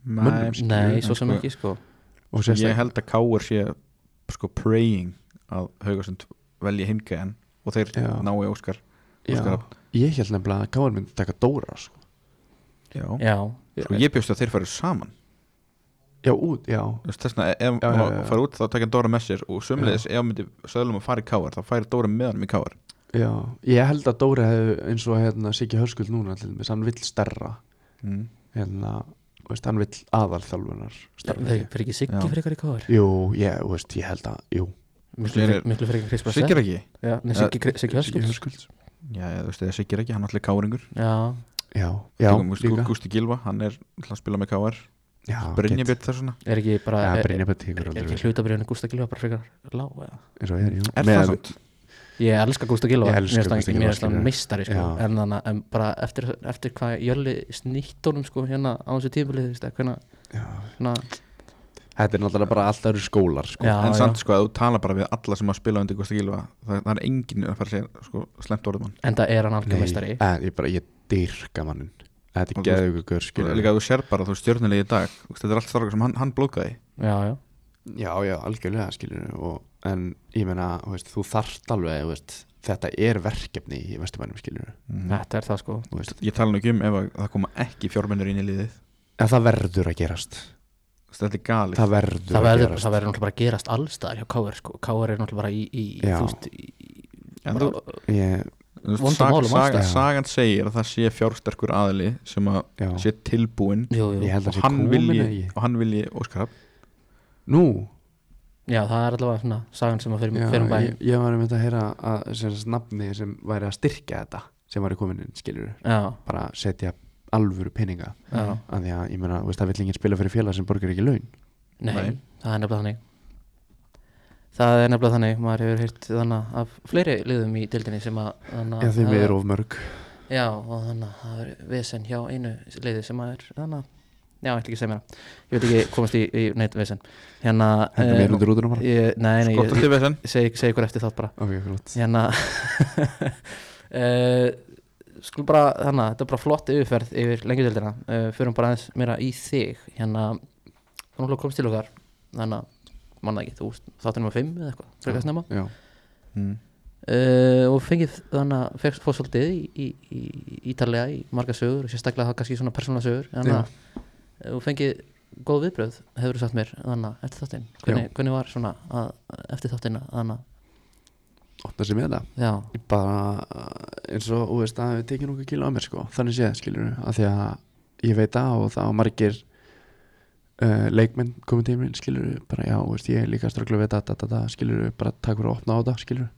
Mönnum, skilur Nei, en svo sem sko- ekki sko og Ég held að Káur sé sko praying að Haugasund velji hingaðan og þeir Já. nái Óskar Óskar. ég held nefnilega að Káar myndi taka Dóra, sko, Já. Já, Sko, ég bjóst að þeir færu saman. Já, út, já. Þú veist, þess vegna ef maður fara út þá tekja Dóra með sér og sömulegis ef myndi söðlum að fara í Káar þá færi Dóra með hann í Káar já, ég held að Dóra hefði eins og hérna Siggi Hörskuld núna til þess, hann vill stærra mm. hérna, þú veist, hann vill aðalþjálfunar þeir fyrir ekki Siggi fyrir ykkur í Káur Jú, ég, þú veist, ég held að, jú. Miklu fyrir ekki Brassell Siggir ekki? Já, nei, Siggi, Siggi Siggi Hörskulds Já, þú veist, eða Siggir ekki, hann er allir Káringur Já, Já, já, líka Gústi Gilva, hann er að spila með Káar Já, Brynja get- Björn þess vegna er ekki bara Já, er, er, tekur er aldrei ekki við. hlutabriðinu Gústa Gilva bara frekar lág eða? eins og er, Er Með- það svona? Ég elska Gústa Gilva Ég Mér hann skilurðu. meistari sko. En, þannig, en bara eftir, eftir hvað Jölli snýtt honum sko, hérna á þessu tímulið hvernig, Já. svona, Þetta er náttúrulega bara alltaf eru skólar sko. Já, En já. samt sko, að þú tala bara við alla sem að spila undir Gústi Gilva það, það er enginn að fara að segja sko, slemt orðum hann. En það er hann algjör meistari. En ég bara, ég dyrka mannin Þetta er geðu ykkur skilur Líka að þú sér bara, þú stjórnilegi í dag. Þetta er allt strákar sem hann, hann blókaði Já, já, Já, já, algjörlega skilur og, En ég meina, þú veist, þú þarft alveg þú veist, Þetta er verkefni í vestumænum skilur mm. þetta er það sko. Þú veist, Ég tala nú ekki um ef að það koma ekki fjármennur inn í liðið. En það verður að gerast Þetta er galið. Það verður Það að verður, það verður náttúrulega bara að gerast allstaðar hjá Káur sko. Káur er náttúrulega bara í, í Já. þú veist, í, En bara, þú- ég, Þú veist, Vondum sag, málum sag, alltaf. Sagan segir að það sé fjársterkur aðili sem að Já, sé tilbúin jú, jú. ég held að og hann vilji, og hann vilji Óskar Hafn Nú, Já, það er allavega svona sagan sem að fyrir, já, fyrir um bæinn. ég, ég var einmitt að heyra að nafni sem væri að styrkja þetta sem væri komin inn, skilur Já, bara setja alvöru peninga. Já, að því að, ég meina, þú veist, það vill enginn spila fyrir félag sem borgar ekki laun. Nei, Nei. það er nefnilega þannig. Það er nefnilega þannig, maður hefur heyrt þannig af fleiri liðum í dildinni sem að þannig Já, að- því miður of mörg. Já, og þannig að það er vesen hjá einu liði sem að er þannig að já, ég ætla ekki að segja mér það ég vil ekki komast í, í neitt vesen. Hérna Hendur eh, mér undir útunum bara. ég, nei, nei, Skott ég, að til þessan ég segi, segi ykkur eftir þátt bara. Ok, flott. Hérna uh, [laughs] skulum bara þannig, þetta er bara flott yfirferð yfir lengjadöldina uh, förum bara aðeins meira í þig. Hérna, þú náttúrulega komst til okkar þannig að, manna ekki, þú þáttur nummer 5 eða eitthvað, frekar snemma. Já, mm. uh, og fengið þannig að fegst fór svolítið í, í, í, í Ítalega í marga sögur og sérstaklega það kannski svona persónulega sögur. Þannig að og fengið góð viðbröð hefur þú sagt mér þannig að eftir þáttinn. Hvernig, hvernig var svona að, eftir þáttinn að að ótta sem ég þetta. Já, bara eins og, þú veist, að við tekið nokkuð kíla á mér sko. Þannig séð, skilur af því að ég veit að og það var margir uh, leikmenn komið til mér, skilur bara já, veist, ég er líka strögglu við þetta, þetta, þetta skilur bara takk fyrir að opna á þetta, skilur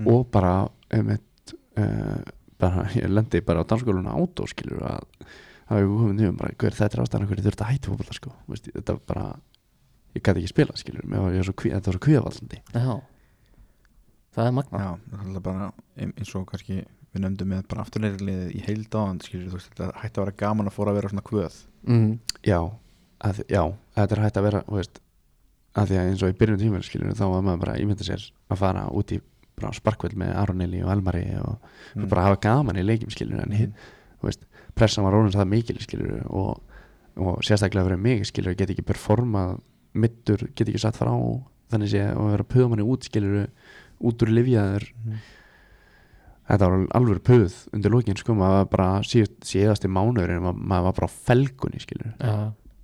Mm. og bara, einmitt uh, bara, ég lendi bara á dansskóluna átó, skilur að það hefur komið nýjum bara, hver þetta er ástæðan hverju þurfti að hætti fótbolta, sko, veist, þetta var bara ég gæti ekki spila, skilur kví- þetta var svo kvíðavallandi. Já það er magna Já, það er bara ein- eins og kannski við nefndum með bara afturleirlið í heild áðan skilur þú þetta hætti að vera gaman að fóra að vera svona kvöð mm. Já, að, já, þetta er hægt að vera veist, að því að eins og í byrjun tímur skilur þá var maður bara ímynda sér að fara út í bara sparkveld með Aron Eli og Elmari og Mm. bara hafa gaman í leikjum skilur en mm. veist, pressan var rónins það mikil skilur og, og sérstaklega fyrir mig skilur, get ekki performað middur, get ekki satt frá þannig sé og vera puðamanni út skilur út úr livjaður Mhm. þetta var alveg puð undir lókin sko, maður var bara síðast, síðasti mánuður en maður, maður var bara á felgunni skilur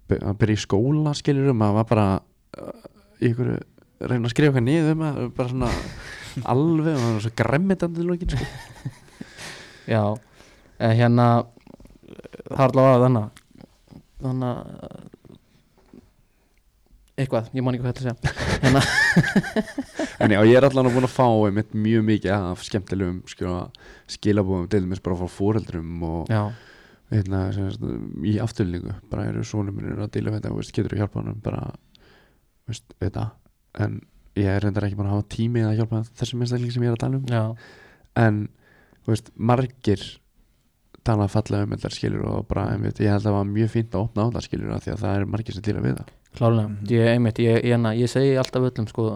by- að byrja í skóla skilur maður var bara uh, í ykkur reyna að skrifa eitthvað niður maður bara svona [laughs] alveg það var svo gremmitandi í lokin sko. [laughs] já eh, hérna það er allavega þannig þannig að eitthvað, ég man ekki hvað þetta að segja. En já, ég er allan búin að fá einmitt mjög mikið af skemmtilegum sko, skilabúðum til dæmis bara frá fóreldrum og hérna, sem sagt, í afturlíku bara eru sonum minn að við þetta veist, getur þú hjálpa hann bara veist, þetta en ég er reyndar ekki búin að hafa tími að hjálpa þessum einstakling sem ég er að tala um. Já, en veist, margir tala fallega um þetta skilur og bara, einmitt, ég held að það var mjög fínt að opna á það skilur af því að það er margir sem díla við það klálega Mhm. ég, einmitt, ég, ég, hérna, ég segi alltaf öllum sko,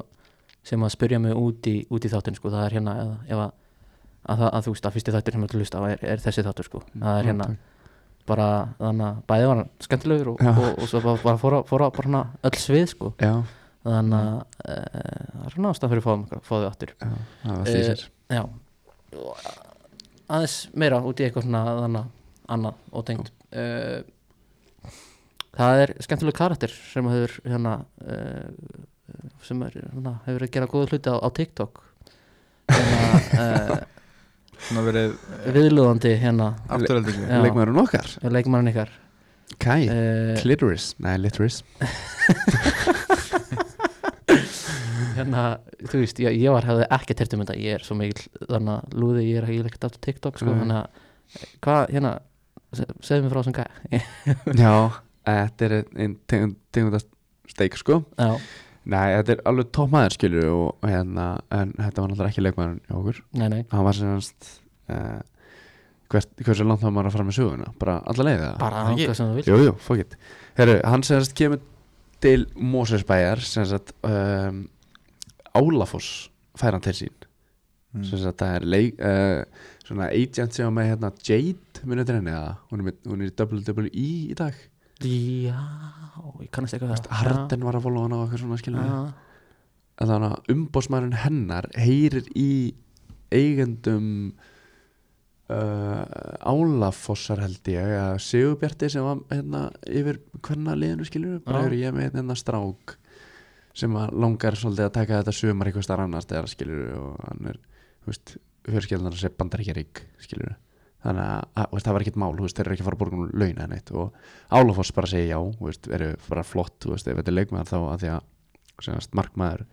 sem að spyrja mig út í, út í þáttin sko, það er hérna eða, ef að, að, að þú veist að fyrsti þáttur sem þú hlusta er, er þessi þáttur sko. það er hérna bara þannig að bæði var skemmtilegur og, Já. og, og svo bara, bara fóra, fóra bara hana öll svið sko. já, þannig að e, það er svona ástæð fyrir að fá, fá þau aftur. Já, það var já. Og aðeins meira út í eitthvað svona þannig annað og tengt. Uh, það er skemmtileg karakter sem hefur hérna uh, sem er, hérna, hefur verið að gera góða hluti á, á TikTok. Hérna, [laughs] uh, svona verið viðlúðandi hérna. Leikmaðurinn okkar, leikmannin ykkar. Kai. Uh, Clitoris, nei Litoris [laughs] hérna, þú veist, ég, ég var hefði ekki tert um þetta, ég er svo mikil þannig að lúði, ég er ekki ekkert aftur TikTok sko, Nei. þannig að hvað, hérna se- segðu mér frá sem gæ já, [laughs] þetta er einn tegund, tegundast steik sko. Já, nei, þetta er alveg topp maður skilur og, og hérna, en þetta var náttúrulega ekki leikmaðurinn hjá okkur. Nei, nei. Hann var semast uh, hvert, hversu langt þá maður að fara með söguna? Bara alla leið eða? Bara Ekki? hvað sem þú vil Jú, jú, fuck it. Herru, hann semast kemur til Mósesbæjar semast um, Álafoss fær hann til sín. Mm. semast það er leik uh, svona agent sem var með hérna Jade munið til henni eða? Hún er, með, hún er í WWE í dag já, ég kannast eitthvað Harden var að followa hann á eitthvað svona að þannig að umbósmærin hennar heyrir í eigendum uh, Álafossar held ég að Sigurbjarti sem var hérna yfir hvernig liðinu skilur bara hefur ég með hérna strák sem langar svolítið að taka þetta sumar eitthvað starf annars skilur og hann er, þú veist, fjörskildan að sé bandar ekki rík skilur þannig að, að veist, það var ekkert mál, veist, þeir eru ekki að fara að borga um launa en eitt og Álafoss bara segja já, veist, eru bara flott, ef þetta er leikmaður þá að því að, semast, markmaður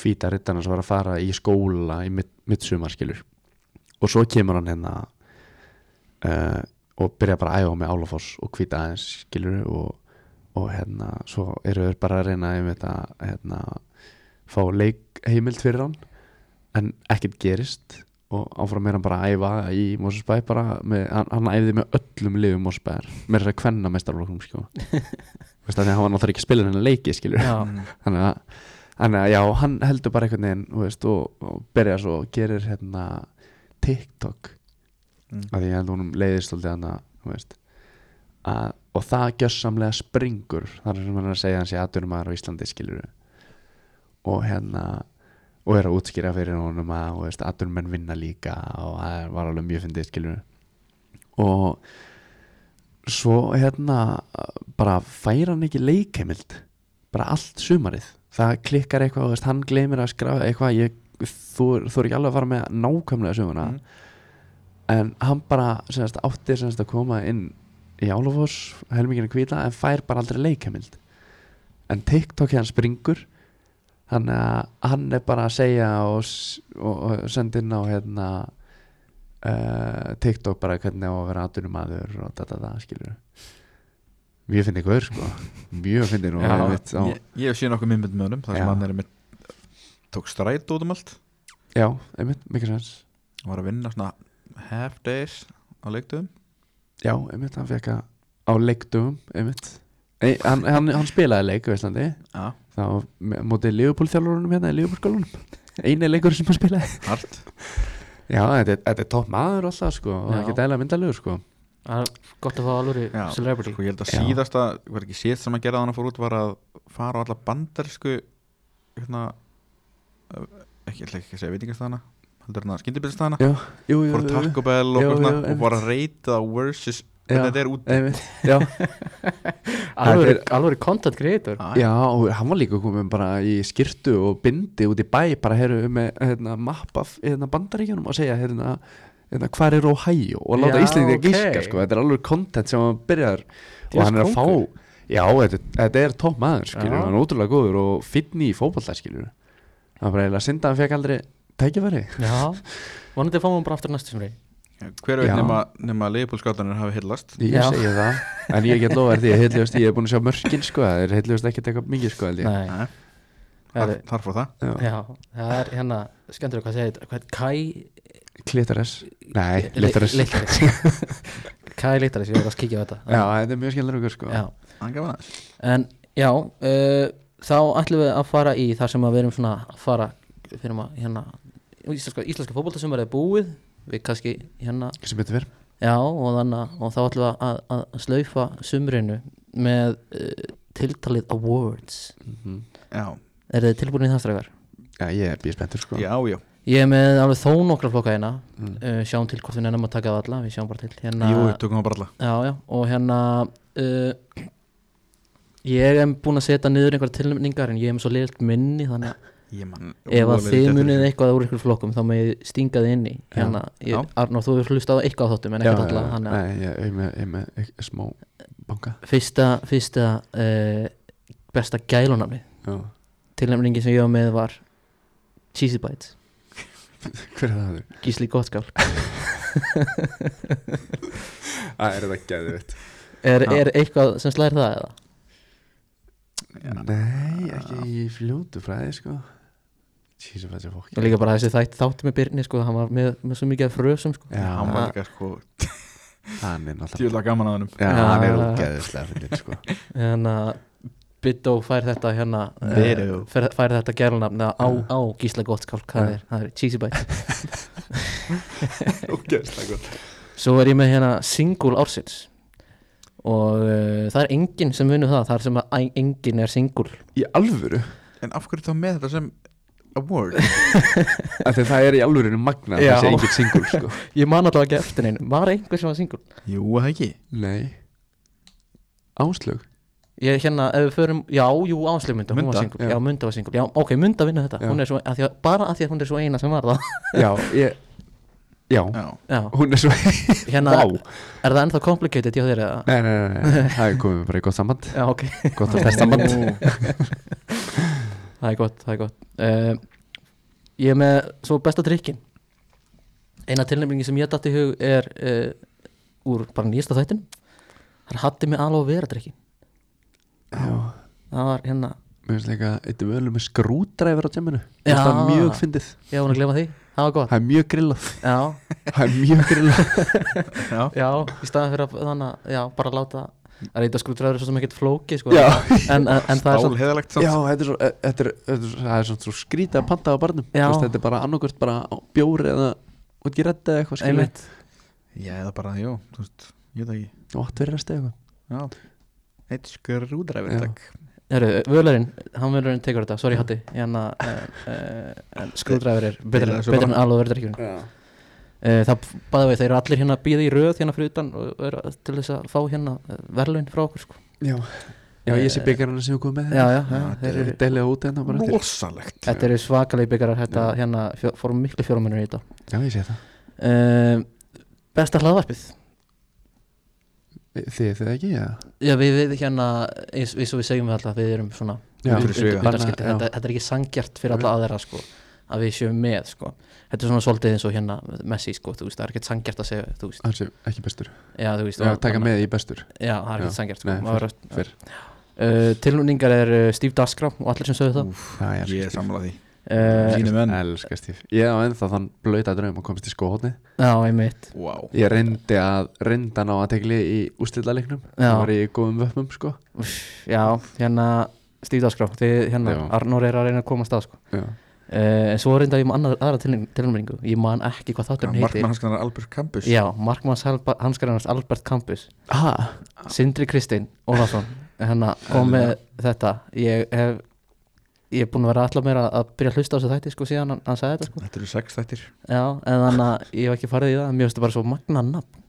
hvíta rittarnas var að fara í skóla í mitt, mitt sumar skilur. Og svo kemur hann hérna uh, og byrja bara að æfa með Álafoss og hvíta aðeins skilur og, og hérna svo eru þeir bara að reyna þetta hérna fá leik heimild fyrir hann en ekkert gerist og áfram er hann bara að æfa í með, hann, hann æfði með öllum liðum Mosesbæðar með þess að kvenna mestarflokkum sko. [laughs] Veist, þannig að hann var náttúrulega ekki að spila hennar leiki þannig að, þannig að já, hann heldur bara einhvern veginn veist, og, og byrja svo og gerir hérna TikTok Mm. að því held honum leiðist alltaf hann að, að og það gjössamlega springur þar sem hann er að segja að hann sé aðdunumæður á Íslandi skilur og hérna og er að útskýra fyrir honum að þú veist, atvinnumenn vinna líka og það var alveg mjög fyndið skilur og svo hérna bara fær hann ekki leikheimild bara allt sumarið. Það klikkar eitthvað, þú veist, hann gleymir að skrafa eitthvað, ég, þú, þú er ekki alveg að fara með nákvæmlega sumuna Mm. en hann bara semast, átti semast, að koma inn í Álafoss helminginu kvíta en fær bara aldrei leikheimild. En TikTok hann springur að hann er bara að segja og, og, og senda inn á hérna uh, TikTok bara hvernig á að vera atvinnumadur og þetta, þetta, skilur mjög fyndið gaur sko. Mjög fyndið nú Já, einmitt á, ég, ég síðan okkur myndmynd með honum þar sem hann er með tók stræt út um allt. Já, einmitt, mikið sens. Og var að vinna svona half days á leiktuðum já, einmitt, hann fekk að á leikdugum, einmitt. Ei, hann, hann, hann spilaði leik á Íslandi. Já, þá með- mótið Liverpool þjálfurunum hérna í Liverpool skólunum eini leikur sem hann spilaði. Hart. Já, þetta, er- þetta er topp maður alltaf sko og Já. ekki dæla myndalegur sko. Það er gott að fá alveg Já, celebrity. sko ég held að Já. síðasta var ekki síðast sem að gera þannig fór út var að fara á alla bandarísku hérna uh, ekki, ég ætla ekki að segja veitingastæðana heldur hérna skyndibildstæðana já, jú, jú, fór Taco Bell og, Jú, jú, svona, jú, og var að reyta versus Hvernig þetta er út [laughs] alveg, content creator. Já, og hann var líka komin bara í skirtu og bindi út í bæ bara heru með hérna, mapp af hérna, bandaríkjunum og segja hérna, hérna, hvar er Ohio? Og láta Íslandi að gíska sko, þetta er alveg content sem hann byrjar og Djöfis hann er að fá kóngur. já, þetta, þetta er topp maður skilur, hann er ótrúlega góður og finn í fótbolta skilur. Var bara eiginlega synd að hann fekk aldrei tækifæri. Já, [laughs] vonandi fáum við bara aftur næstu sem rey hver veit Já. nema, nema leifbólskátanir hafi hillast ég Já. segi það, en ég get lofa því heitlegust, ég er búin að sjá mörkin sko, það er heitlegust ekkert eitthvað mikið sko held ég. Nei, þar, er, þar fór það. Já. já, það er hérna skemmtur hvað segir þetta, hvað Kai Klitares, nei, Litares Littares [laughs] Kai Littares, ég var að kíkja á þetta. Já, þetta er mjög skemmtilega ykkur sko. Já. hann gaf hann aðeins. En já, uh, þá ætlum við að fara í þar sem að við erum svona að fara fyrir maður hérna íslenska, íslenska fótboltasumar er búið við kannski hérna sem betur verð já og þannig og þá ætlum við að, að, slaufa sumrinu með uh, tiltalið awards. Já, er þið tilbúin í það strækar? Já, ég er spenntur sko. Já, já, Ég er með alveg þó nokkra flokka hérna. Mm. uh, sjáum til hvort við nefnum að taka það alla við sjáum bara til. Hérna jú, við tökum það bara alla. Já, já, og hérna uh, Ég er búinn að setja niður einhverja tilnefningar en ég er með svo liðlt minni þannig að ef að þið munið eitthvað úr ykkur flokkum þá með ég stinga þið inn í. Hérna. Arnór, þú hefur hlustað á eitthvað á þáttum en ekkert að ég ég er smá banka. Fyrsta, fyrsta uh, besta gælunafni Já, tilnefningi sem ég var með var Cheesy Bites, [laughs] hver er það? Gísli Gottskál [laughs] Það er þetta gæði veit er, er eitthvað sem slæðir það eða? Nei, ekki í fljótu fræði sko Jesus, hvað er fólk. Og líka bara þessi þætt þáttu með Byrni sko, hann var með, með svo mikið frösum sko. Já, hann var líka sko [laughs] hann er náttúrulega tjóðlega gaman að hennum Já, hann er ógeðislega fyndin sko. Hérna Bittó fær þetta hérna Biddó. fær, fær þetta gælunafni á, á Gísla Gottskál það er, það er Cheesy Bites [laughs] Ógeðislega gott. Svo er ég með hérna single ársins. Og uh, það er enginn sem vinnur það, það er sem að enginn er single Í alvöru? en af hverju þá með þetta sem award. [laughs] Að það er í alvörinu magna Já. Það sé engin single sko. [laughs] Ég man alltaf ekki eftir neinu, var einhver sem var single? Jú, það ekki? Nei. Áslög Ég hérna, ef við förum, já, jú, Áslug Munda, hún var Munda, single, já. já, Munda var single. Já, ok, Munda vinna þetta, Já. hún er svo, að því að, bara að því að hún er svo eina sem var það. Já, ég Já, já, Já, hún er svo hérna, Vá. er það ennþá complicated hjá þér eða? Nei, nei, nei, nei, það er komið bara í gott samband. [laughs] Já, ok, Gott og testament það er gott, það er gott. Uh, Ég er með svo besta drikkin Eina tilnefningi sem ég datt í hug er uh, úr bara nýjasta þættin Það er hatti með alveg vera drikkin Já. Það var hérna, Mér finnst líka eitt völu með skrúdræfur á tjemminu Já. Það er mjög fyndið. Ég var búin að glemma því. Það var gott. Það er mjög grillað. Já, Það er mjög grillað. [laughs] Já, já, í staðan fyrir að þannig að, já, bara láta að reyta skrúdræður svo sem ekkert flóki sko. Já. en, en, en það er svo heðalegt Já, þetta er svo, e- þetta er, þetta er, það er svona svo skrítið að panta á barnum. Já. Þú veist, Þetta er bara annarkvört bara bjóri eða út í redda eða eitthvað skilur einmitt. Já, eða bara, jú, þú veist, ég veit ekki. Og átt verið resti eitthvað. Já, eitt skrúdræfur, Já. takk. Herru, völarinn, hann völarinn tekur þetta, sorry Hatti hérna, uh, uh, en skrúdræður er betur en- en alveg verður ekki Já, það bæða við, þeir eru allir hérna að býða í röð hérna fyrir utan og eru til þess að fá hérna verðlaun frá okkur sko. já, já ég sé byggarinn sem við komum með já, já, já, Já, þeir eru Deilið út hérna bara eftir. Rosalegt. Þetta eru svakalegi byggarar, þetta hérna fórum miklu fjórumennur í þetta. Já, ég sé það. Uh, Besta hlaðvarpið? Þið, þið ekki, já? Já, við, við hérna, eins, eins og við segjum við alltaf við erum svona þetta er ekki sangjart fyrir alla aðra sko, að við séum með sko. Þetta er svona svolítið eins og hérna Messi, sko, þú veist, það er ekkert sangjart að segja þú veist, Hans er ekki bestur. Já, þú veist Já, taka með í bestur. Já, það er ekkert sangjart sko, maður er- fyrr. uh, Tilnúningar er uh, Steve Dasgrá og allir sem sögðu það. Úf, Já, ég Ég er uh, Sínu menn. Elskar Stíf Ég á ennþá þann blöyta draum að komast í skóhóttni Já, einmitt. Wow Ég reyndi að reynda ná að tegli í ústillaleiknum Já. Það var í góðum vöppum sko. Úff, Já, hérna Steve Dasgrá, þið hérna. Arnór er að reyna að komast að sko. Já, Uh, en svo reynda ég með annað, aðra tilnæmingu ég man ekki hvað þátturinn heitir. Markmann hans kannar Albert Campus. Já, Markmanns hanskarannars Albert Campus. Ah, Sindri Kristinn Ólafsson hérna kom með þetta. Ég hef ég er búin að vera allar meira að byrja að hlusta á þessu þætti sko síðan hann, hann sagði þetta sko. Þetta eru sex þættir. Já, en þannig að ég hef ekki farið í það. Mér finnst þetta bara svo magna nafn.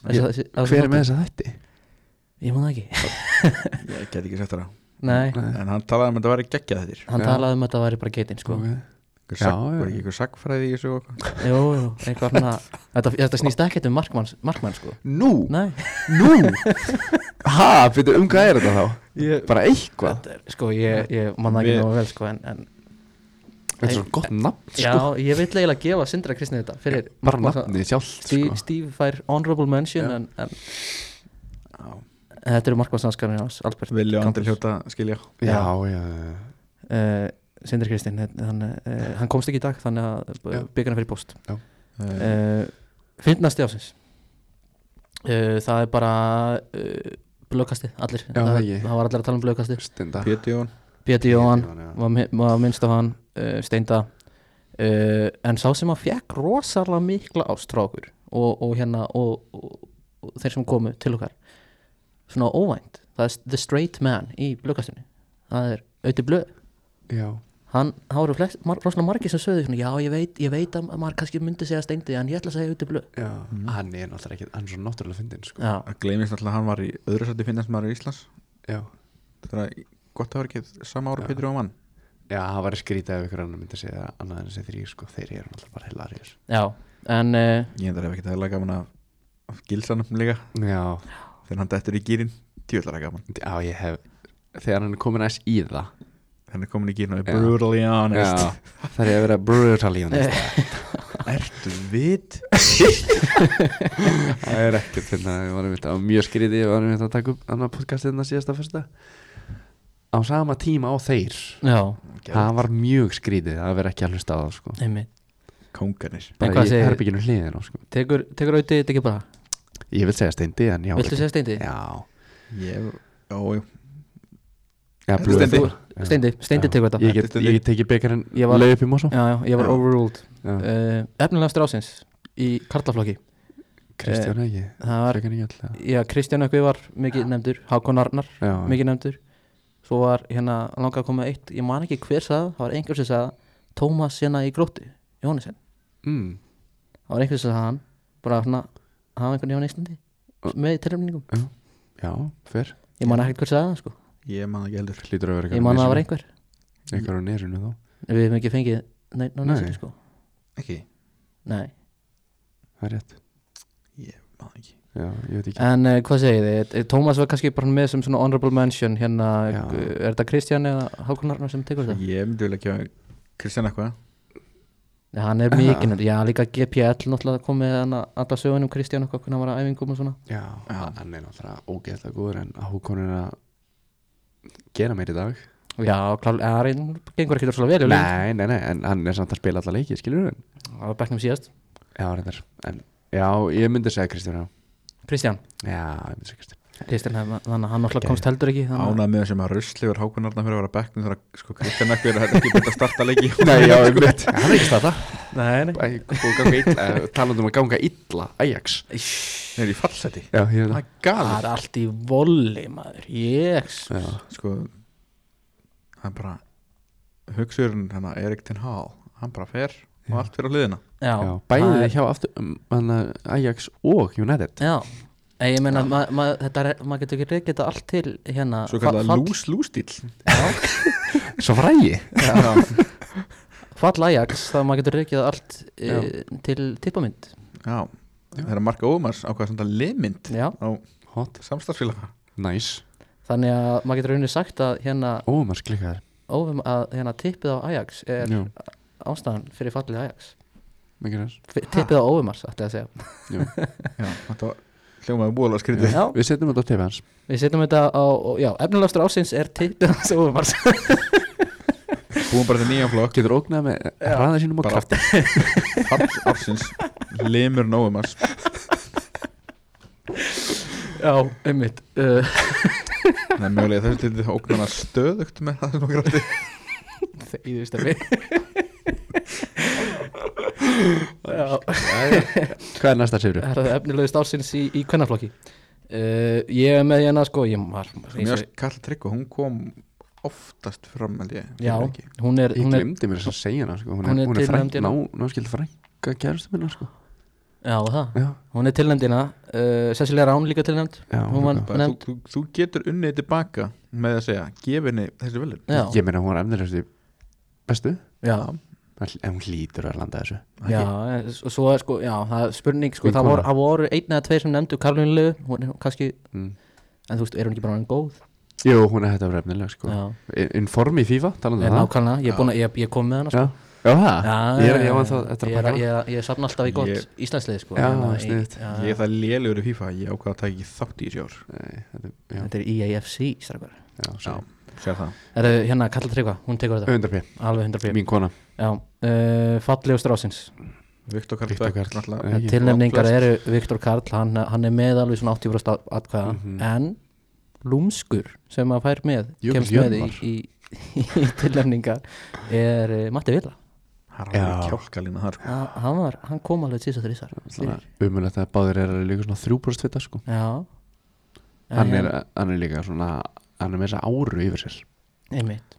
Þessi- þessi- Hver er með þessa þætti? ég man það ekki. Ég get ekki sett það nei, En hann talaði um að þetta væri geggjað þættir hann Já. talaði um að þetta væri bara getinn sko. Ok. Einhver Já, sag- já. Var ekki eitthvað sagfræði í þessu og eitthvað? jú, jú, eitthvað svona þetta, þetta snýst ekkert um markmann, markmann sko. Nú, nei, nú? Ha, fyrir um hvað er þetta þá? ég, Bara eitthvað? Þetta er, sko ég, ég man það ekki Við- nógu vel sko en, en Þetta er svo gott nafn já, sko ég vil eiginlega gefa Sindra Kristni þetta fyrir Bara markmanns- nafnið sjálft Steve, sko. Steve fær honorable mention Já. en, en Já þetta eru markmannsnanskarinn hans Albert Vilja og Andri hljóta skilja. Já, já, já uh, Sindri Kristinn hann, uh, hann komst ekki í dag þannig að byggja hann fyrir post uh, uh, Fyndnasti ásins uh, það er bara uh, blökasti, allir. Já, það, það var allir að tala um blökasti Stenda Péti Jón. Péti Jóhann já. var, mi- var minnst á hann uh, Steinda. Uh, en sá sem að fekk rosalega mikla ást frá okkur og, og hérna og, og, og þeir sem komu til okkar svona óvænt. Það er The Straight Man í blökastinu það er auðvitað blöð Já, hann, hann voru flest, mar, rosalega margir sem sögðu svona, já ég veit, ég veit að maður kannski myndi segja steindi en ég ætla að segja auðvitað blöð já. Hann er náttúrulega ekki, hann er svo náttúrulega fyndin sko. Það gleymist alltaf að hann var í öðru sætti finnast maður í Íslands. Já, Það er gott að vera ekki sama ára. Pétur og mann já það var skrítið ef ykkur annar myndi segja annað en þessi þrý sko. Þeir eru náttúrulega bara hilarið já en uh, Ég endar ef ekki það er Þegar hann dættur í gýrin Tjóðlar gaman. Já ég hef Þegar hann er komin aðeins í það. Hann er komin í gýrin og er Já. brutally honest. Já, það er að vera brutally honest. [laughs] Ertu vit? [laughs] Það er ekkert fyrir það var einmitt, á mjög skrítið Við varum einmitt að taka upp annar podcastið þarna síðasta fyrsta. Á sama tíma á þeir. Já, Það var mjög skrítið að vera ekki að hlusta á það sko. En Bara í segir- herbygginu hliðin á, sko. tekur, tekur auðvitað þetta ekki bara Ég vil segja steindi viltu segja steindi? Já, Ég, ó, jú já Steindi. blöð Já. steindi, steindi Já. tekur þetta Ég get, Steindi. ég teki byggarinn Ég var- leið upp í Mosó já, já, ég var Já. overruled Já. uh, efnilega strásins í karlaflokki Kristján ekki það var, Frekar ekki alltaf já, Kristján Ökvi var mikið nefndur, Hákon Arnar Já, mikið nefndur svo var hérna langað að koma með eitt ég man ekki hver sagði, það var einhver sem sagði Tómas hérna í gróttu, Jóhannesson mm. það var einhver sem sagði hann bara svona, hafa einhvern Jón Íslandi með tilhörningum, já, fyrr ég man ekki hver sagði það sko. Ég man ekki heldur. Hlýtur að vera ég man að það var einhver, Einhver á nerinu þá. Við hefum ekki fengið nei, ná, Nei. næsir, sko. Ekki? Nei. Það er rétt. Ég man ekki. Já, ég veit ekki. En uh, hvað segið þið? Eh, Tómas var kannski bara með sem svona honorable mention hérna, Já. uh, er þetta Kristján eða Hákon Arnar sem tekur þetta? Ég myndi vilja ekki Kristján eitthvað. Já, hann er mikið, [laughs] já líka GPL náttúrulega komið hana alla sögunum Kristján og hvað hann var að æfingum og svona. Já, Já. hann er náttúrulega ógeðslega góður en Hákon er að gera meir í dag. Já, klár, ja, hann gengur ekki svo vel. Nei, nei, nei, en hann er samt að spila alla leiki, skilur við Það var bekknum síðast. Já, reyndar. En, Já, ég myndi segja Kristján. Já. Kristján, já, ég myndi segja Kristján þannig að hann náttúrulega komst heldur ekki þannig að- Ánað með sem að rusliður hákunarna fyrir að vera bekknum þegar sko Kristján ekki er ekki byrja að starta leiki. [laughs] Nei, já, ég myndi Hann er ekki starta Nei, nei. Æ, og ganga illa, eh, talandi um að ganga illa Ajax. Þeir eru í fallseti? Já, ég Það. er Það er allt í volli maður. Já, Sko Það er bara Hugsurinn hérna Erik Ten Hag Hann bara fer og allt fyrir á liðina. Já, já bæði það er- hjá aftur um, hann, Ajax og United. Já Nei, Ég meina, ma, ma, þetta maður getur ekki þetta allt til hérna Svo kallar lús-lús-stíl [laughs] Svo frægi. Fall Ajax, það maður getur reykið allt e, til tippamynd. Já. Það er að marka ómars ákvæða svona limynd Já, á Hot, samstarfsfélaga. Nice. Þannig að maður getur rauninni sagt að hérna, Ó, maður sklikkaður ófum að hérna tippið á Ajax er Já, ástæðan fyrir fallið Ajax. Mikið næst F- Tippið á ófumars, ætti að segja. Já, [laughs] þetta var hljómaði búalega skrítið. Já, Við setjum þetta á TV hans við setjum þetta á, já, efnilegastur ásins er tippið á ófumars Búum bara til nýjan flokk. Getur ógnað með hraða sínum og Bara krafti. Fall ársins. Limur nóumars Já, einmitt. Uh, Nei, mögulega þessi til ógnana stöðugt með það sem okkur átti [laughs] Þegiðu stefni Já, Hvað er næsta sifri? það er efnilegast ásins í, í kvennaflokki. Uh, Ég er með hérna sko Ég var Mér varst Karl Tryggva, hún kom oftast fram ég Já, hún er, Ég er glemdi mér þess að segja hana sko. Hún Hún er, er er fræng, hérna. ná, náskild frænka kærustu minna sko. Já, það? Já, Hún er tilnefndina uh, Cecilia Rán líka já nefnd- þú, þú, getur unnið tilbaka með að segja Gef henni þessi velun Já, Ég meina hún var efnilegst í bestu. Já, En hún hlýtur að landa þessu. Já s- og svo er sko, já, það er spurning sko, það voru, voru einn eða tveir sem nefndu Karlínu Legu, hún er kannski mm. en þú veist, er hún ekki bara hann góð? Jú, hún er hægt að vera efnileg sko. Inform í FIFA, er um það. nákvæmlega, ég, er búin að, ég, ég kom með hana sko. Já, já Ég er, ég ég að er, baka ég, ég safna alltaf í gott Ég- Íslandslið sko, Ég er það lélugur í FIFA Ég ákvað að taka ekki þátt í þessi ár. Nei, þetta, er E EAFC, strákar. Já, Já, svo Er það hérna Kalla Tryggva, hún tekur þetta 100 p, Alveg 100 mín kona Já, uh, fallegust rásins Viktor Karl Viktor Karl. náttúrulega. Nei, Ekki. Tilnefningar eru Viktor Karl hann, hann er með alveg svona 80% atkvæða Mhm. en Lúmskur sem að fær með Jökull kemst með í, í, í [laughs] tilnefningar er uh, Matti er þar sko. Ha- hann, var, hann kom alveg tísa þrísar Umulegt að báðir er líka svona 3% fita sko Já hann er, hann er líka svona hann er með þessa áru yfir sér. Einmitt.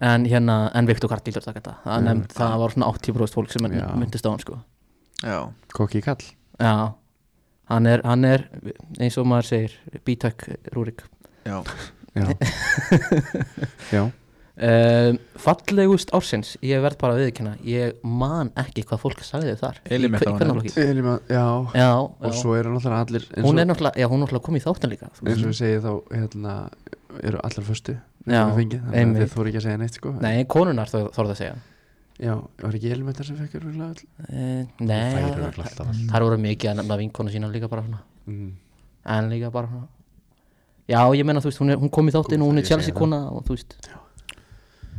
En hérna, en Viktor Karl lítur taka þetta. Það, nefnd, það var svona 80% fólk sem myndist á hann sko. Já, kokki kall. Já, hann er, hann er eins og maður segir Bítak Rúrik. Já. Já, [laughs] já. Um, Fallegust ársins Ég verð bara að viðkynna Ég man ekki hvað fólk sagði þar. Elín Í Metta hve- var kvennaflokki. Elíma, já. Já, og já. svo eru náttúrulega allir eins hún er náttúrulega, já, hún er náttúrulega komið í þáttan líka eins og við segið þá hérna, eru allar Já, fengið, þannig að þið þóru ekki að segja neitt sko. Nei, konunar þó- þorði að segja. Já, var ekki Elíma sem fekk örugglega all uh, Nei, þær voru mikið að nefna vinkonu sína líka bara svona. Mm. En líka bara svona. Já, ég meina, þú veist, hún, er, hún kom í þáttin og hún er Chelsea kona og þú veist, Já,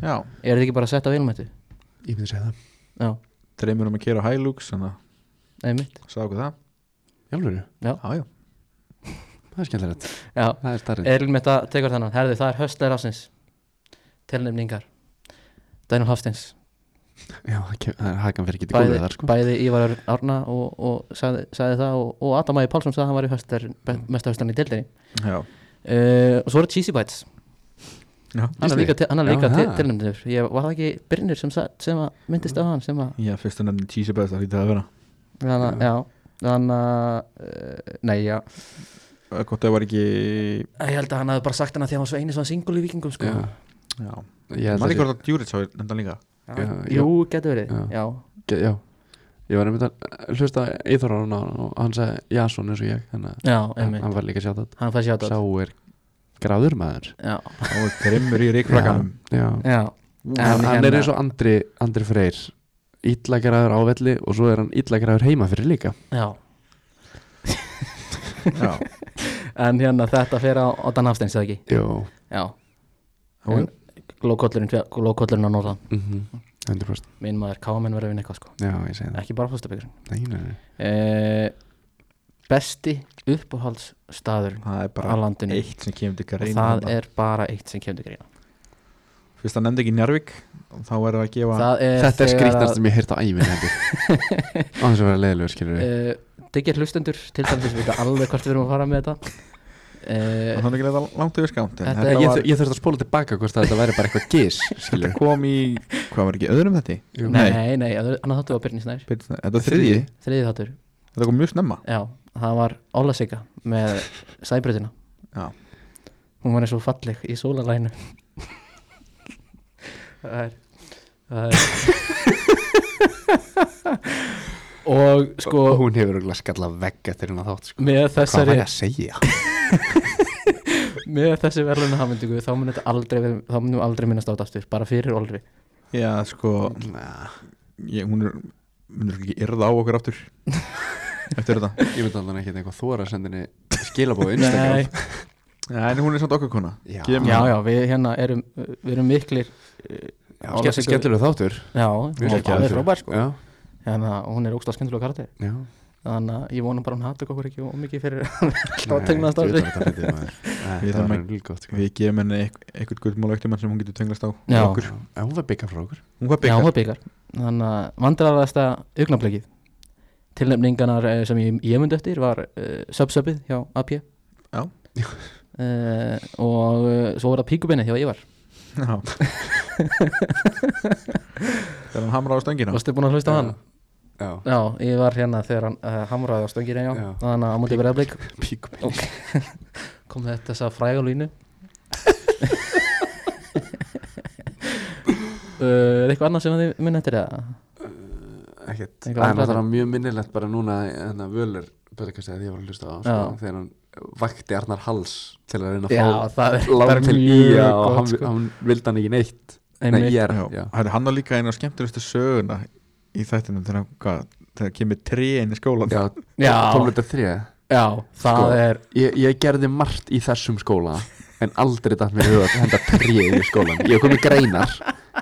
er þetta ekki bara að setja velum þetta? ég myndi segja það, Já, dreymur um að kera Hilux Þannig að einmitt. Sagði okkur það. Jálfur Já, já það er skemmtilegt, Já, það er starrið. Erilm þetta tekur þannig Herði, það er höstleir ásins Tilnefningar. Daniel Hafsteins. Já, það kem- það er hakan fyrir ekki til bæði, góðið þar sko. bæði Ívar Árna og, og sagði, sagði það og, og Adam Ægi Pálsson sagði að hann var í höstleir mesta höstan í dildinni Já, uh, og svo er Cheesy Bites já hann er líka, til- hann er Já, líka til, það. tilnefndur. Ég var það ekki Brynir sem, sa- sem að myndist á hann sem að Já, fyrst að nefnir cheesy best Það lítið að vera. Þannig að, já. þannig að, uh, nei já. Eh, Gott að það var ekki ég held að hann hafi bara sagt hann að því að hann var svo eini svona single í vikingum sko. Já, Já. Ég held Man að Djúrits hafi nefndan líka? Já, Já, jú, getur verið, Já. já, Já, ég var einmitt að hlusta Eithor á hann og hann sagði Jason eins og ég þannig að já, hann, var líka sjátt hann fær sjátt sá er gráður maður. Var grimmur í já, hann, hann hérna- er eins og Andri, Andri Freyr. Illa gráður á velli og svo er hann illa gráður heima fyrir líka. Já. Já. [laughs] En hérna þetta fer á, á Dan Hafsteins eða ekki? Jó, já, glókollurinn á norðan. Mm 100% minn maður káamenn verður að vinna eitthvað sko. Já, ég segi það. Ekki bara fórstabyggjurinn Nei, nei, nei. Uh, besti uppáhaldsstaður það er á bara landinu. eitt sem kemur til og greina það er bara eitt sem kemur til greina. Fyrst það nefndi ekki Njarvík þá er það að gefa er Þetta er að- sem ég heyrt á ævinn heldur [laughs] Á þess að vera leiðilegur skilur við uh, Diggir hlustendur til dæmis vita alveg hvort við erum að fara með þetta. Uh, það er ekki leita langt yfir skánt en Þetta þetta, Ég, var, ég, ég þurfti að spóla tilbaka hvort að þetta væri bara eitthvað gís þetta kom í hvað var ekki öðrum þetta? Jú. Nei, nei, annað þáttu var Byrni Snær. Þetta var þriði Þriði þáttur, þetta kom mjög snemma. Já, það var Óla Sigga með sæbröðina Já. Hún var eins og falleg í sólalænu Það er Það er Og sko Og hún hefur örugglega skallað vegg eftir hérna þátt sko. með Hvað var þessari ég að segja? [laughs] með þessi verðluna hafmyndingu þá mun þetta aldrei munum minnast á þetta aftur bara fyrir Olri já sko ég, hún er munur ekki yrða á okkur aftur [laughs] eftir þetta. Ég myndi alveg ekki eitthvað þóra að senda henni skilabóð Nei, Instagram. Já, en hún er samt okkur kona. Já, já, já, við hérna erum við erum miklir uh, já Skemmtilegur- skemmtilega þáttur. Já, skemmtilegur. er frábær sko. Já, hérna, og hún er ógst skemmtilega karakter. Já. Þannig að ég vonum bara hún hattu okkur ekki og mikið fyrir alltaf að Nei, [laughs] tegna það Við Það að- gott sko. við gefum henni eitth- eitthvað gullmál eftir mann sem hún getur tenglast á Hún var byggja frá okkur. Hún var byggar byggar þannig að vandræðasta augnablikið tilnefningarnar eh, sem ég, ég myndi eftir var uh, subsubið hjá AP Já. [laughs] Eh, og uh, svo var það píkubenni hjá Ívar já [laughs] þegar hann hamra á stöngina varstu búin að hlusta á hann? Já, Já, ég var hérna þegar hann uh, hamraði á stöngina já, Já. þannig að á mútið verið blik [laughs] píkum Ok. kom þetta þess að fræga línu uh, er eitthvað annað sem þið minn eftir það? Ekkert Það er náttúrulega mjög minnilegt bara núna Þannig að völur Böðakastið að ég var að hlusta á sko. Þegar hann vakti Arnar Hals Til að reyna að fá er bara til ía Og hann, sko. hann vildi hann ekki neitt Nei, ég er já, já. hann hann á líka einu af skemmtilegustu söguna í þættinum þegar, hvað, þegar kemur tré inn í skólan Já, Já. 12.3 Já, það Sko. er ég, ég gerði margt í þessum skóla En aldrei datt mér í huga að henda tré inn í skólan Ég hef komið greinar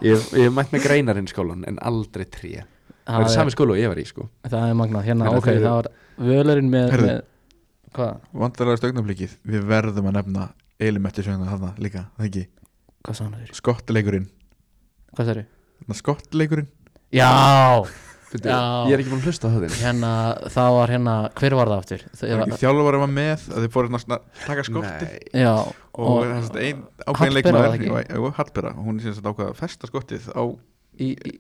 Ég ég hef mætt með greinar inn í skólan En aldrei tré Það er sami skóla og ég var í sko. Það er magnað. Hérna, að ok, þið- það var völarinn með, Heyrðu. með hvað, vandarlega stögnablikið við verðum að nefna eilimetti söguna þarna líka, það ekki? Hvað sá hann þér? skottleikurinn. Hvað það skottleikurinn. Já, Fyrir, Já. Ég er ekki búin að hlusta á það hérna, það var hérna hver var það aftur? Þjálfur var með að þið fóru að taka skotti já, og, og, og einn ákveðin leikmaður. Hallbera, hún er sem sagt ákveða að festa skottið á, í, í,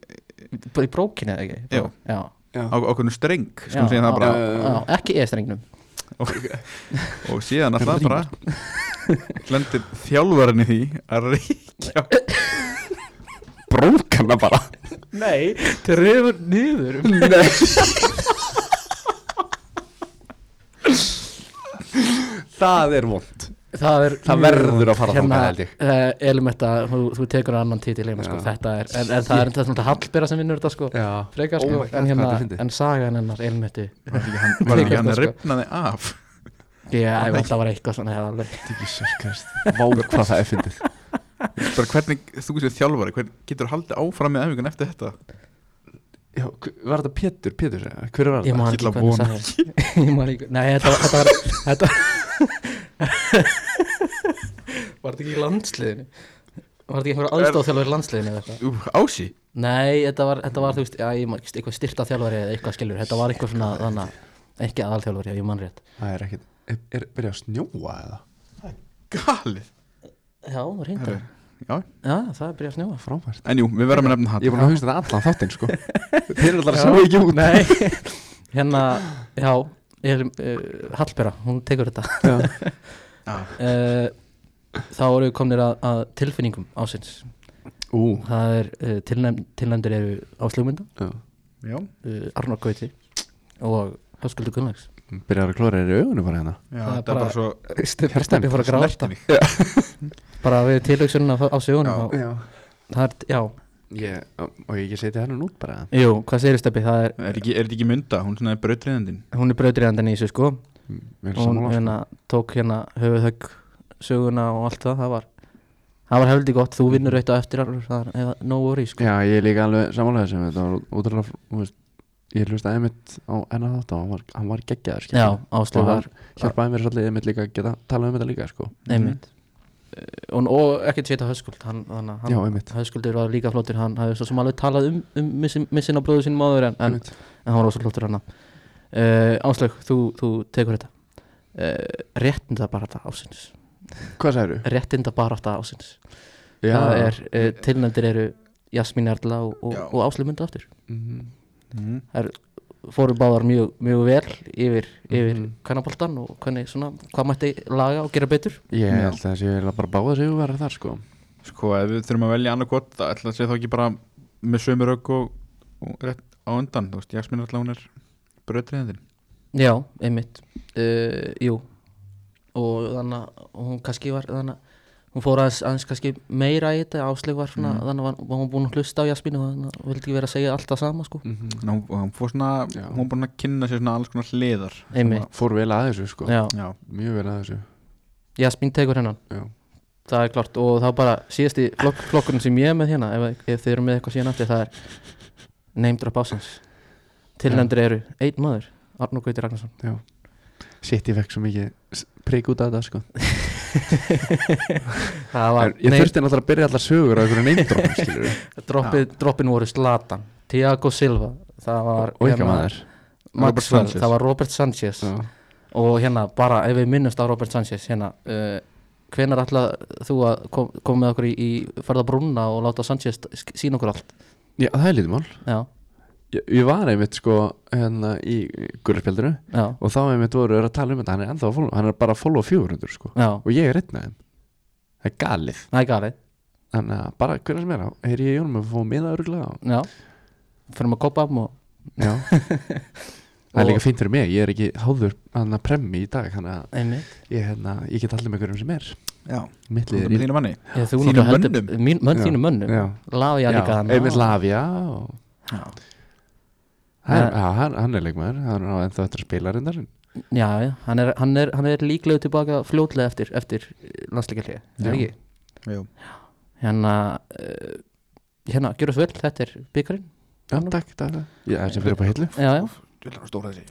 í, brókinu eða ekki? Jú. Já, Já. á ákveðinu streng já, það bara. já, já, ekki e-strengnum og, og síðan að það bara. Lendir þjálfarinn í því að reykja Brókana bara. Nei, trefur niður Það er vond Það, er Það verður að fara hérna, þangað, held ég. uh, Elementa, þú, þú tekur annan títil heima, sko, þetta er, en, en það er þetta svona Hallbera sem vinnur þetta sko frekar Oh sko, God, en, hérna, er en sagan hennar Elementi var ekki hann, var ekki hann Sko. ripnaði af? Já, ég veit það var eitthvað svona hefði alveg. Jesus Christ Vá hvað það er fyndið. Bara hvernig, þú séu þjálfari hvernig getur haldið áfram með æfingun eftir þetta? Já, var þetta Pétur? Pétur, hver var þetta? [laughs] Ég ekki ætla að hvernig man ekki Nei, þetta var Þetta var, þetta var þetta ekki í landsliðinu? Var þetta ekki einhver aðstofþjálfur í landsliðinu eða eitthvað? Ú, Ási, Nei, þetta var, þetta var þú veist, já, ég man ekki eitthvað styrta þjálfari eða eitthvað skilur Þetta var eitthvað svona, þannig að ekki aðalþjálfari, já, ég man rétt. Það er ekkit Er, er byrjað að snjóa eða? galið. Já, reynda Herru, Já, Já, það er byrjað að snjóa. Frábært. En jú, við verðum að nefna hann Ég er búin að hugsa þetta allan þáttinn sko. [laughs] Þeir eru alltaf að Já. sjá ekki út. Nei, hérna, já, er, uh, Hallbera, hún tekur þetta. Já. Já. uh, [laughs] Þá eru við komnir að, að tilfinningum ásins Ú. Það er, uh, tilnæm, tilnæmdir eru Áslugmynda, Já. Já, uh, Arnór Gauti og Höskuldur Gunnlaugs. Byrjar að klóra þér í augunum bara hérna. Já Það er bara bara- svo Steppi fór að gráta. Bara við tilhugsunum á, og Já. Það er, já, Ég, og ég ekki setja hennan út bara? Jú, hvað segir Steppi, það er Er ekki, er þetta ekki mynda, hún er brautriðandinn hún er brautriðandinn í þessu sko. Er og hún sammála, sko. hérna tók hérna höfuðhögg söguna og allt það, það var það var heldur gott, þú vinnur eitt á eftir Arnur, það er no worry sko. Já, ég er líka alveg samanlega sem þetta var útrúlega, þú veist ég hlustaði einmitt á enna þátt og hann var, hann var geggjaður já, og áslöf hann var hjálpaði mér svolítið einmitt líka að geta talað um þetta líka sko. einmitt. Eh, og, og ekkert séta höskuld hann, hann, Já, hann, einmitt. höskuldur var líka flottur hann hafði svo sem alveg talað um, um missin, missin á bróðu sínum áður en, en, Einmitt. en hann var rosa flottur hann uh, Áslög, þú, þú tekur þetta uh, réttinda barata ásins Hvað sagður réttinda barata ásins Já, það er, uh, tilnæmdir eru Jasmín Erla og, og, Já. og Áslög mynda aftur Mhm. Mhm. Fóru báðar mjög, mjög vel yfir, yfir Mhm. kvennaboltan og hvernig svona, hvað mætti laga og gera betur? Ég held að það sé bara báða sig að vera þar sko. Sko, ef við þurfum að velja annað gott Það ætla að segja þá ekki bara með sömu rauk og, og rétt á undan Þú veist, Jasmín alltaf hún er bröðriðandinn já, einmitt. Uh, jú. Og þannig að hún kannski var þannig að hún fór aðeins, aðeins kannski meira í þetta Áslög var svona, Mm. þannig að var hún búin að hlusta á Jasmín og þannig að vildi ekki vera að segja alltaf sama sko. Mhm. Ná, og hann fór svona, Já. hún var búin að kynna sér svona alls konar hliðar. Fór vel að þessu sko. Já, Já, Mjög vel að þessu. Jasmín tekur hennan. Já, það er klart og það er bara síðasti flokk, flokkurinn sem ég er með hérna ef, ef þið eru með eitthvað síðan aftur það er name drop ásins tilnæmdur eru einn maður Arnur Gauti Ragnarsson. Já. Sitt ég fekk svo mikið prik út af þetta sko. það [laughs] [laughs] var Ég þurfti náttúrulega að byrja allar sögur á einhverju [laughs] droppið, droppin voru Zlatan Thiago Silva það var Og Robert Maxwell, það var Robert Sanchez. Já. og hérna bara ef við minnumst á Robert Sanchez hérna uh, hvenar ætla þú að kom, koma með okkur í, í farða brúna og láta Sanchez sína okkur allt? Já, það er lítið mál. Já, Ég, ég var einmitt sko hérna í gullarspjaldinu og þá einmitt voru að tala um þetta hann er follow, hann er bara að follow 400 sko. Já. Og ég er einn af þeim. Það er galið. Það er galið. Þannig að bara hvernig sem er á heyri ég í honum að fá miða öruglega Já, fyrir að koppa um og já. [laughs] Það er líka fínt fyrir mig ég er ekki háður hann að premmi í dag þannig að einmitt. ég, hérna, ég get allir með hverjum sem er. Já. Með þínu manni. Já, heldur mönnum? mín, Mönn Já. þínum mönnum. Já. Lavia líka þarna. einmitt Lavia og Já, hann, hann, hann er leikmaður hann er á ennþá eftir að spila reyndar. Já, já, hann er, hann er, hann er líklega tilbaka fljótlega eftir, eftir landsleikarlega Já. Er ekki? já. Hérna, uh, hérna, gjör það vel, þetta er byggarinn já, takk, takk, takk. já, þessi fyrir upp á hillu. Já, já, Þú vil hann stóra þessi.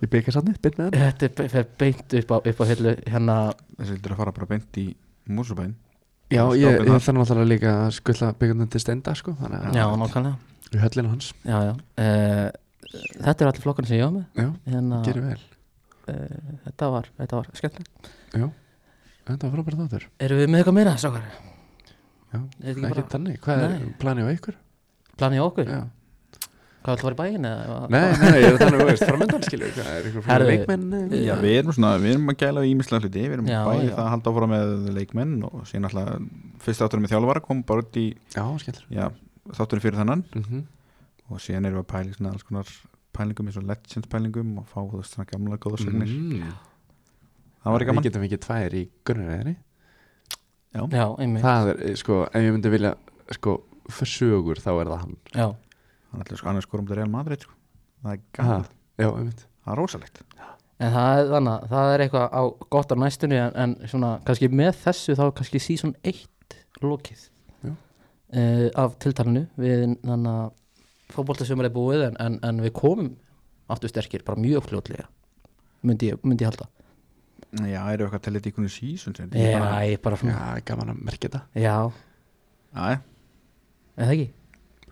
Ég byggja sannig, byrð með hann. Þetta er beint upp á, upp á hillu Hérna, Þessi vildur að fara bara beint í músubæn já, ég, ég þar. þarf náttúrulega líka að skulla byggjandum til stenda sko, þannig að já, nákvæmlega í höllinu hans Já, já uh, Þetta er allir flokkarnir sem ég var með já, Hérna, gerir vel uh, þetta var, þetta var skemmtilegt já, þetta var frábært þáttur Erum við með eitthvað meira, sákar? já, Er ekki bara þannig, hvað er Nei. planið á ykkur? planið á okkur? já Hvað ætla að fara í bæinn eða? Nei, nei, ég er þannig, þú veist, framöndan skilur Hvað er ykkur fyrir leikmenn? eh, Já, við erum svona, við erum að gæla í ímislega hluti Við erum Já, bæði já. það að halda áfram með leikmenn og síðan alltaf fyrst átturum með þjálfara kom bara út í, þátturum fyrir þannan mm -hmm. og síðan erum við að pæla í svona alls konar pælingum eins og legends pælingum og fá veist svona gamla góða sögnir mm. Það var ekki gaman Við getum ekki tvær í grunnræðinni Það eh, það hann ætlaði sko annars skorum til Real Madrid sko. Það er einmitt. Það er rosalegt. En það er þannig að það er eitthvað á gott á næstunni en, en svona kannski með þessu þá kannski eitt lokið. Já. uh, af tiltalinu við þannig að fótboltasumar er búið en, en, en við komum aftur sterkir, bara mjög fljótlega myndi ég, myndi ég halda. Já, eru eitthvað til þetta í konu sísun sem Já, ég bara Já, svona gaman að merkja þetta. Já, Já, er það ekki?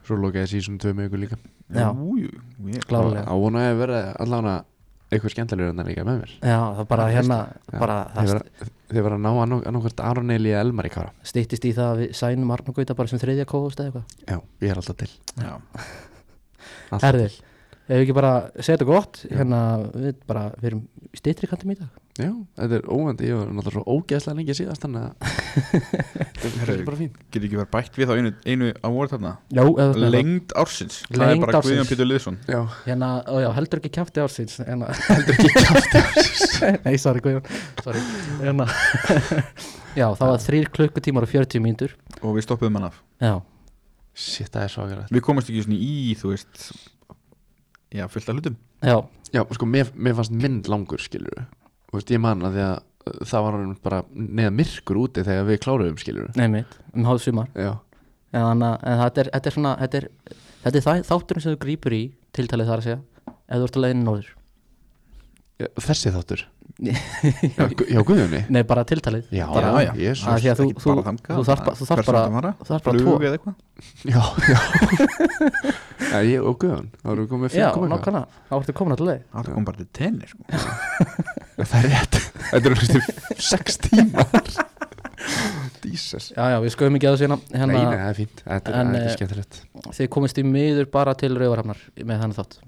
Svo lokaði sísum tvö með ykkur líka. Já. jú, jú, ég Klárlega Á vona að vera allavega eitthvað skemmtilegur en það líka með mér. Já, það bara hérna bara það vera- Þið var að ná annað- annarkvært Aron Eli eða Elmar í kára. Stýttist í það að við sænum Arnur Gauta bara sem þriðja kóhost eða eitthvað. Já, ég er alltaf til. Já, alltaf Herðir, til. Ef við ekki bara segja þetta gott Já. hérna við bara, við erum í stýttri kantum í dag. Já, þetta er óvandi, ég var náttúrulega svo ógeðslega lengi síðast þannig að [laughs] þetta er bara fín getur ekki verið bætt við á einu, einu á voru þarna? Já, eða Lengd ársins. Það Lengd er bara ársins. Guðjón Pétur Liðsson Já, hérna, ó já, heldur ekki kjátti ársins hérna, [laughs] heldur ekki kjátti ársins. [laughs] Nei, sorry Guðjón. Sorry. Hérna, já, það var þrýr klukkutímar og 40 mínútur. Og við stoppuðum hann af. Já, shit, það er svakalegt Við komumst ekki í, þú veist Já, fullt af hlutum. Já, Já, sko, mér, mér fannst minn langur, skilur Þú veist, ég man að því að uh, það var orðinn bara neða myrkur úti þegar við kláruðum skilur Nei mitt, um hálf sumar Já, en, þannig, að- en þetta er, þetta er svona þetta er, þetta er þæ- þátturinn sem þú grípur í tiltalið þar að segja ef þú ert að leiðin norður þessi þáttur? [laughs] Já. Já, Gu- já Guðjóni? Nei, bara tiltalið. Já, bara, já, já. Jesús. að að þú, Ekki þú, bara þangað, þú þarf bara, þú þarf hvert bara, það þarf bara tvo. flug eða eitthvað? [laughs] Já, já. Já, ég og Guðjón Það eru komið Já, fimm koma eitthvað. nákvæmlega, þá ertu komin alltaf leið. Það kom bara til tenni sko. Já, [laughs] Það er rétt. Þetta eru næstu sex tímar. Jesus. Já, já, við skoðum ekki að þessu hérna, Nei, nei, hérna það er fínt. Þetta er, þetta eh, er skemmtilegt. þið komist í miður bara til Rauvarhafnar með þannig þátt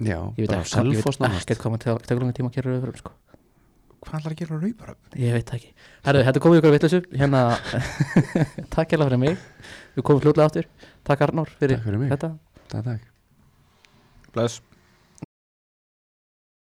Já, Ég veit ekki, ég veit ekkert hvað maður tegur langan tíma að gera Rauvarhafnar sko. hvað ætlar að gera á rauðbara? Ég veit ekki. Herðu, þetta komið ykkur vitleysu. Hérna, [laughs] takk hérna fyrir mig. Við komum fljótlega áttur Takk Arnór fyrir, Takk fyrir mig. þetta. Takk, takk. Bless